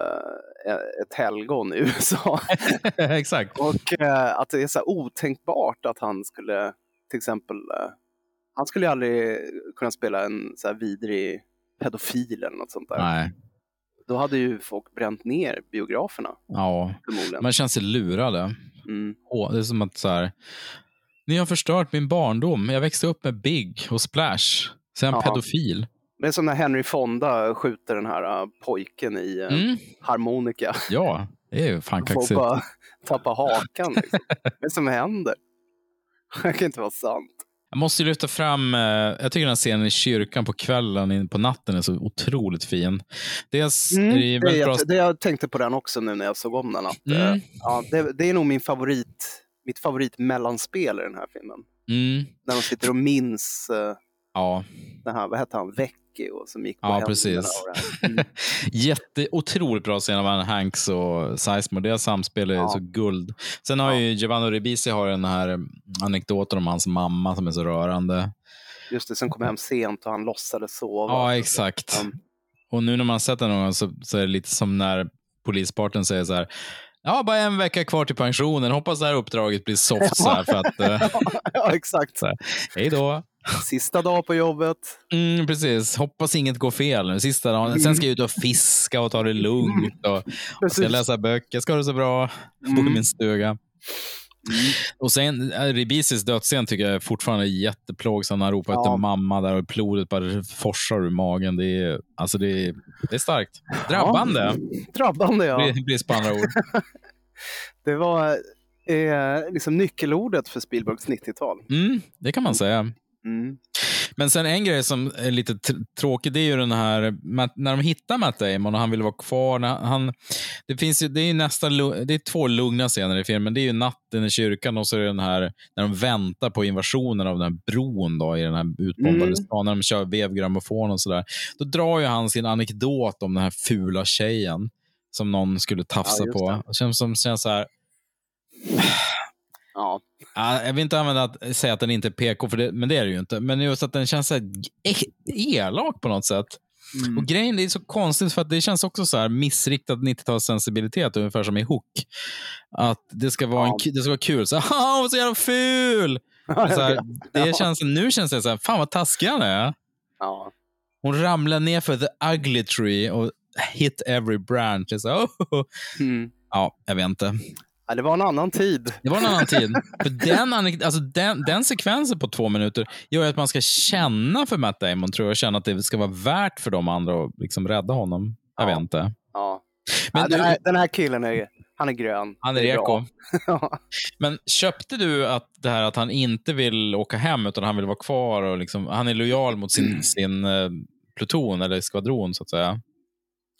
ett helgon i USA. Exakt. Och eh, att det är så otänkbart att han skulle, till exempel, han skulle ju aldrig kunna spela en så här vidrig pedofil eller något sånt där. Nej. Då hade ju folk bränt ner biograferna. Ja, Förmodligen. man känner sig lurade. Mm. Åh, det är som att så här, ni har förstört min barndom. Jag växte upp med Big och Splash. Sen Ja. pedofil. Det är som när Henry Fonda skjuter den här uh, pojken i uh, Mm. harmonika. Ja, det är ju fan kaxigt. bara tappar hakan. Liksom. Vad är det som händer? Det kan inte vara sant. Jag måste lyfta fram, eh, jag tycker den här scenen i kyrkan på kvällen, på natten är så otroligt fin. Dels det Mm, det, är bra... jätte, det jag tänkte på den också nu när jag såg om den. Att, Mm. eh, ja, det, det är nog min favorit, mitt favoritmellanspel i den här filmen. Mm, När de sitter och minns uh, ja, den här, vad hette han, Vecchio som gick på ja precis. Mm. Jätte, otroligt bra scen av Hanks och Sizemore. Deras samspel är Ja. så guld. Sen har ju Giovanni Ribisi har den här anekdoten om hans mamma som är så rörande. Just det, som kom hem sent och han låtsades sova. Ja, exakt. Mm. Och nu när man sett den någon gång så, så är det lite som när polisparten säger så här. Ja, bara en vecka kvar till pensionen. Hoppas det här uppdraget blir soft så här för att... eh, ja, exakt. så här, Hej då. Sista dag på jobbet. Mm, precis. Hoppas inget går fel nu. Sista dagen. Sen ska jag ut och fiska och ta det lugnt. Och, och ska läsa böcker. Ska ha det så bra. Bo i Mm. min stuga. Och sen äh, Ribisis dödsscen tycker jag är fortfarande jätteplågsam. när Han ropar Ja. efter mamma där och blodet bara forsar ur magen. Det är, alltså det är, det är starkt. Drabbande. Ja, drabbande, ja. Bri- Brist på andra ord. Det var eh, liksom nyckelordet för Spielbergs 90-tal. Mm, det kan man säga. Mm. Men sen en grej som är lite tr- tråkig, det är ju den här, när de hittar Matt Damon och han vill vara kvar. När han, det, finns ju, det, är ju nästan, det är två lugna scener i filmen. Det är ju natten i kyrkan och så är det den här, när de väntar på invasionen av den här bron då, i den här utbombade Mm. stan, när de kör vevgrammofon och sådär. Då drar ju han sin anekdot om den här fula tjejen som någon skulle tafsa Ja, på. Det känns som känns så här, Ja. Ja, jag vill inte använda att säga att den inte är PK, för det, men det är det ju inte. Men just att den känns så här e- elak på något sätt. Mm. Och grejen är så konstigt, för att det känns också så här missriktad 90-talssensibilitet, ungefär som i Hook. Att det ska vara, en, Ja. ku- det ska vara kul. Så, Haha, hon är så jävla ful! Så här, det känns, nu känns det så här, fan vad taskig han är. Ja. Hon ramlar ner för the ugly tree och hit every branch. Så, oh. Mm. Ja, jag vet inte. Ja, det var en annan tid. Det var en annan tid. För den, alltså den, den sekvensen på två minuter gör att man ska känna för Matt Damon, tror jag. Känna att det ska vara värt för de andra att liksom rädda honom. Jag vet inte. Ja. Men ja, den, du- här, den här killen är, han är grön. Han är reko. Ja. Men köpte du att det här att han inte vill åka hem, utan han vill vara kvar och liksom, han är lojal mot sin, sin eh, pluton eller skvadron, så att säga?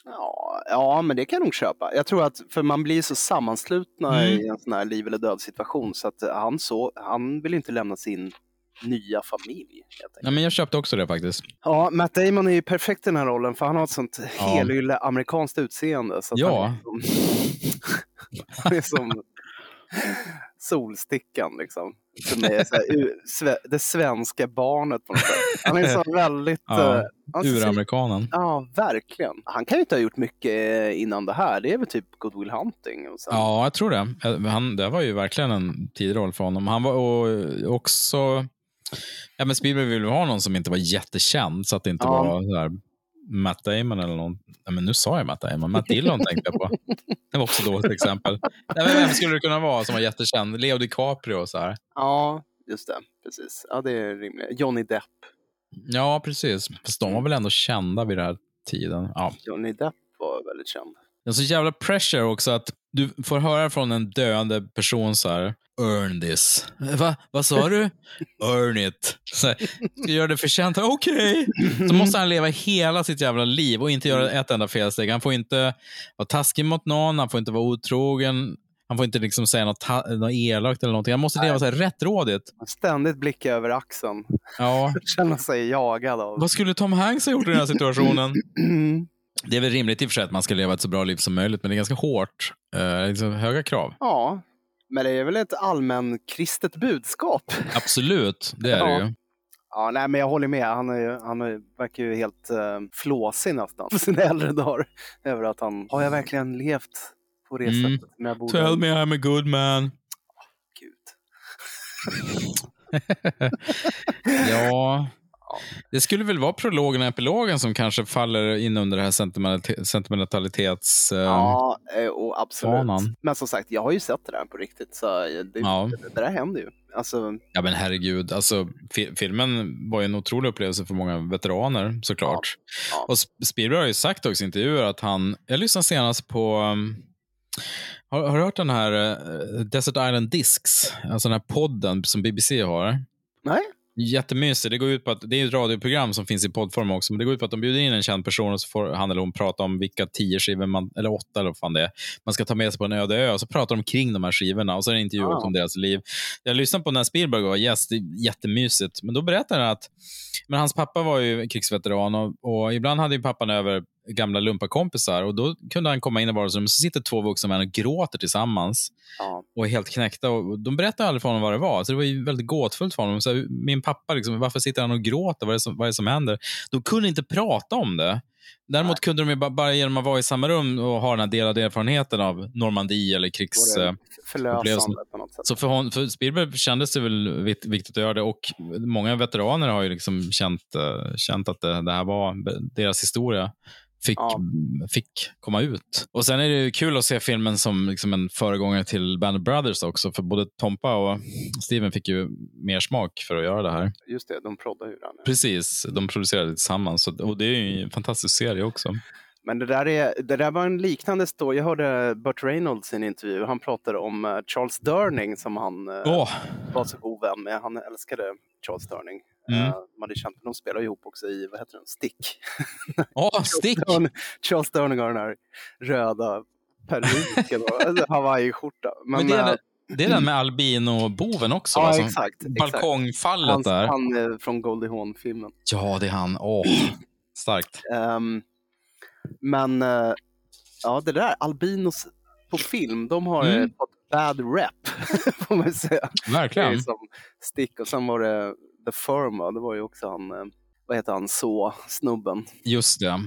Ja, ja, men det kan jag nog köpa. Jag tror att, för man blir så sammanslutna Mm. i en sån här liv eller död situation så att han, så, han vill inte lämna sin nya familj. Nej, men jag köpte också det faktiskt. Ja, Matt Damon är ju perfekt i den här rollen för han har ett sånt Ja. helylle amerikanskt utseende. Så att Ja. Han, är som, han är som Solstickan liksom. Som är så det svenska barnet på något sätt. Han är så väldigt... Ja, eh, ser- Uramerikanen. Ja, verkligen. Han kan ju inte ha gjort mycket innan det här. Det är väl typ Good Will Hunting. Och sen, Ja, jag tror det. Eh, Han, det var ju verkligen en tidig roll för honom. Han var och, också... Ja, men Spielberg ville ha någon som inte var jättekänd, så att det inte Ja. var så här Matt Damon eller någon. Nej, men nu sa jag Matt Damon. Matt Dillon tänkte jag på. Det var också då ett exempel. Nej, men vem skulle det kunna vara som var jättekänd? Leo DiCaprio och så här. Ja, just det. Precis. Ja, det är rimligt. Johnny Depp. Ja, precis. Fast de var väl ändå kända vid den här tiden. Ja. Johnny Depp var väldigt känd. Det är så jävla pressure också att du får höra från en döende person så här. Earn this. Va? Vad sa du? Earn it. Så här, ska göra det förtjänt. Okej. Okay. Så måste han leva hela sitt jävla liv och inte göra ett enda felsteg. Han får inte vara taskig mot någon, han får inte vara otrogen. Han får inte liksom säga något, något elakt eller någonting. Han måste leva så här rättrådigt. Ständigt blicka över axeln. Ja. Känna sig jagad av. Vad skulle Tom Hanks ha gjort i den här situationen? Det är väl rimligt i och för sig att man ska leva ett så bra liv som möjligt, men det är ganska hårt. Eh, liksom höga krav. Ja, men det är väl ett allmän kristet budskap? Absolut, det är ja. det ju. Ja, nej, men jag håller med. Han, är, han är, verkar ju helt uh, flåsig nästan på sina äldre dagar. Över att han, har jag verkligen levt på det Mm. sättet? När jag borde... Tell me I'm a good man. ja, det skulle väl vara prologen och epilogen som kanske faller in under det här sentimental- sentimentalitets... eh, Ja, eh, och absolut. fanan. Men som sagt, jag har ju sett det där på riktigt. Så det, Ja. det, där händer ju. Alltså, Ja men herregud, alltså, fi- filmen var ju en otrolig upplevelse för många veteraner såklart. Och Sp- Spielberg har ju sagt också i intervjuer att han, jag lyssnade senast på, um, har, har du hört den här eh, Desert Island Discs, alltså den här podden som BBC har? Nej. Jättemysigt. Det går ut på att det är ett radioprogram som finns i poddform också, men det går ut på att de bjuder in en känd person och så får han eller hon prata om vilka tio skivor, man, eller åtta eller vad fan det är, man ska ta med sig på en öde ö och så pratar de kring de här skivorna och så är det intervjuer Ah. om deras liv. Jag lyssnade på när Spielberg var gäst, är jättemysigt, men då berättade han att men hans pappa var ju krigsveteran och, och ibland hade ju pappan över gamla lumparkompisar och då kunde han komma in i vardagsrummet så sitter två vuxna män och gråter tillsammans ja. och är helt knäckta. Och de berättade aldrig för honom vad det var. Så det var ju väldigt gåtfullt för honom. Så min pappa, liksom, varför sitter han och gråter? Vad är, det som, vad är det som händer? De kunde inte prata om det. Däremot kunde de bara, bara genom att vara i samma rum och ha den här delade erfarenheten av Normandie eller krigs... Var det eh. Så för, hon, för Spielberg kändes det väl vik- viktigt att göra det och många veteraner har ju liksom känt, eh, känt att det, det här var deras historia. Fick, fick komma ut. Och Sen är det kul att se filmen som liksom en föregångare till Band of Brothers också. För både Tompa och Steven fick ju mer smak för att göra det här. Just det, de proddar ju den. Precis, de producerade det tillsammans. Och det är ju en fantastisk serie också. Men det där, är, det där var en liknande story. Jag hörde Burt Reynolds i en intervju. Han pratade om eh, Charles Durning som han Åh. var så god vän med. Han älskade Charles Durning. Mm. Eh, man hade känt, de spelar ihop också i, vad heter den, Stick. Åh, Stick! Charles, Durning har den här röda peruken och alltså, hawaiiskjorta. Men det, är, det är den med albino-boven också? Ja? Som exakt. Balkongfallet han, där. Han är från Goldie Hawn-filmen. Ja, det är han. Åh, starkt. Ehm, men eh, ja, det där, albinos på film, de har Mm. fått bad rep, får man säga. Verkligen. Det är som Stick och sen var det The Firm, va? det var ju också han, eh, vad heter han, så snubben Just det.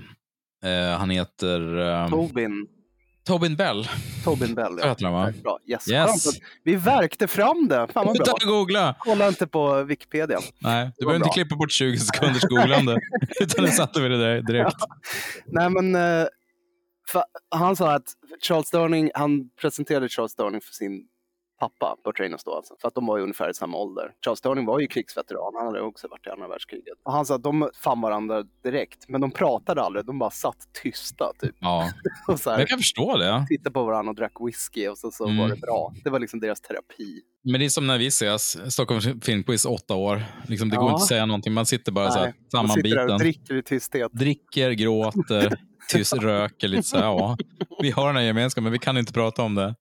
Eh, han heter... eh, Tobin. Tobin Bell. Tobin Bell, Så ja. heter han, va? Bra. Yes. Yes. Skönt att Vi verkte fram det. Fan vad bra. Utan att googla. Kolla inte på Wikipedia. Nej, du behöver inte klippa bort 20 sekunders googlande. utan nu satte vi det där direkt. Nej, men eh, han sa att Charles Durning, han presenterade Charles Durning för sin pappa, Burt Reynolds då alltså, för att de var ju ungefär i samma ålder. Charles Durning var ju krigsveteran, han hade också varit i andra världskriget. Och han sa att de fann varandra direkt, men de pratade aldrig, de bara satt tysta typ. Ja, Och så här, jag kan förstå det. tittade på varandra och drack whisky och så, så Mm. var det bra. Det var liksom deras terapi. Men det är som när vi ses, Stockholms filmquiz, åtta år. Liksom, det går Ja. inte att säga någonting, man sitter bara så här, Nej, man sitter där och sammanbiten. dricker i tysthet. Dricker, gråter, tyst, röker lite så här, ja. Vi har den här gemenskapen, men vi kan inte prata om det.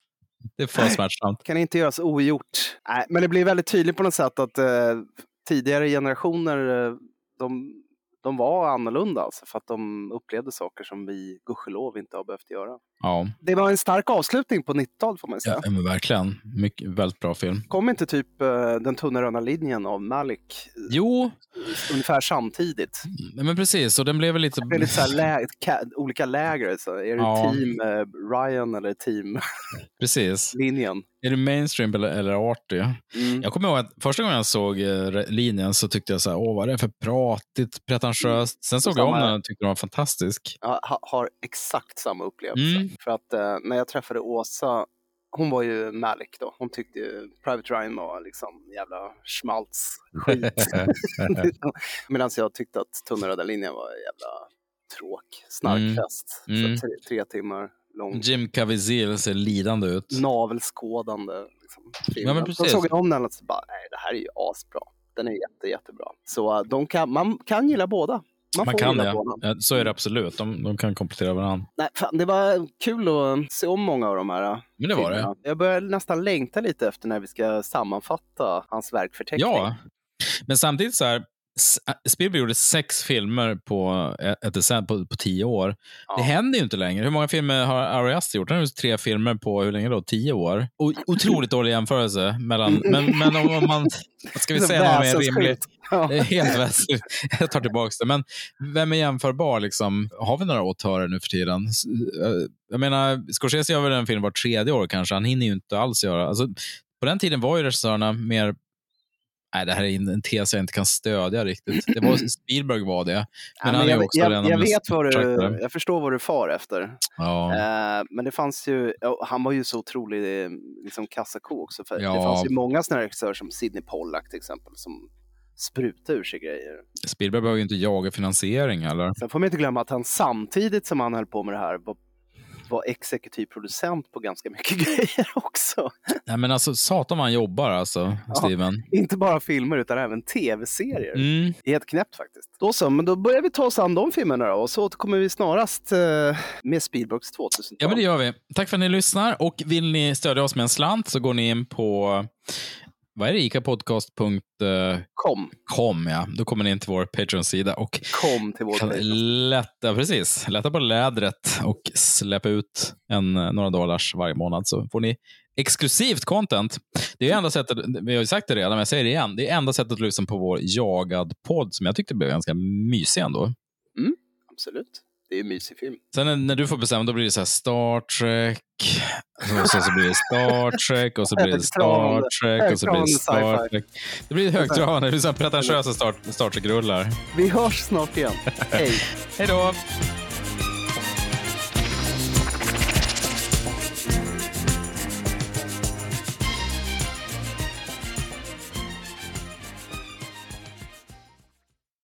Det för smärtsamt. kan inte göras ogjort. Nej, men det blir väldigt tydligt på något sätt att eh, tidigare generationer, eh, de, de var annorlunda alltså, för att de upplevde saker som vi gudskelov inte har behövt göra. Ja, Det var en stark avslutning på 90-talet får man säga. ja men verkligen. Mycket, väldigt bra film. Kom inte typ eh, Den tunna röda linjen av Malik Jo, ungefär samtidigt? nej, men precis. Och den blev väl lite... Det är lite så här lä- ka- olika läger. Så är det Ja. team eh, Ryan eller team Precis. linjen? Är det mainstream eller, eller arty? Mm. Jag kommer ihåg att första gången jag såg eh, linjen så tyckte jag så här, åh vad är det för pratigt, pretentiöst. Sen såg jag om den och tyckte den var fantastisk. Jag ha, har exakt samma upplevelse. Mm. För att eh, när jag träffade Åsa, hon var ju Malik då. Hon tyckte ju Private Ryan var liksom jävla schmaltz-skit. Medan jag tyckte att Tunna röda linjen var jävla tråk, snarkfest. Mm. Mm. Så tre, tre timmar lång. Jim Caviezel ser lidande ut. navelskådande liksom, film. Ja, men precis. såg jag om den och så bara, nej det här är ju asbra. Den är jätte, jättebra. Så uh, de kan, man kan gilla båda. Man, Man kan det. Ja, Så är det absolut. De, de kan komplettera varandra. Nej, fan, det var kul att se om många av de här uh, Men det var det. filmerna. Jag börjar nästan längta lite efter när vi ska sammanfatta hans verkförteckning. Ja, men samtidigt så här. Äh, Spielberg gjorde sex filmer på, ett decennium, på, på tio år. Det händer ju inte längre. Hur många filmer har Ari Aster gjort? Han har gjort tre filmer på, hur länge då? Tio år. O otroligt dålig jämförelse. Mellan, men, men om, om man, ska vi säga, något mer rimligt? Ja. Det är helt väsensskilt. Jag tar tillbaka det. Men vem är jämförbar? Liksom? Har vi några autörer nu för tiden? Eh, Jag menar, Scorsese gör väl en film var tredje år kanske. Han hinner ju inte alls göra. Alltså, på den tiden var ju regissörerna mer Nej, det här är en tes jag inte kan stödja riktigt. Det var, Spielberg var det. Men, Ja, men han jag, också jag, jag, vet vad du, jag förstår vad du far efter. Ja. Eh, men det fanns ju, han var ju så otrolig liksom, kassako också. För Ja. Det fanns ju många sådana regissörer som Sidney Pollack till exempel som sprutade ur sig grejer. Spielberg behöver ju inte jaga finansiering heller. Sen får man inte glömma att han samtidigt som han höll på med det här var, var exekutiv producent på ganska mycket grejer också. Nej, men alltså, satan vad han jobbar alltså, Steven. Inte bara filmer utan även tv-serier. Mm. Helt knäppt faktiskt. Då så, men då börjar vi ta oss an de filmerna då och så återkommer vi snarast eh, med Spielbergs 2000 Ja, men det gör vi. Tack för att ni lyssnar. Och vill ni stödja oss med en slant så går ni in på vad är det? icapodcast.com. Com, ja. Då kommer ni in till vår Patreon-sida och Kom till vår kan lätta, precis, lätta på lädret och släppa ut en, eh, några dollars varje månad så får ni exklusivt content. Det är enda sättet, vi har ju sagt det redan, men jag säger det igen. Det är enda sättet att lyssna på vår jagad-podd som jag tyckte blev ganska mysig ändå. Absolut. Det är en mysig film. Sen när, när du får bestämma, då blir det så här Star Trek, och så, så blir det Star Trek, och så blir det Star Trek, och så blir det Star Trek. Det blir högtravande, det blir så här pretentiösa Star, Star Trek-rullar. Vi hörs snart igen. Hej! Hej då!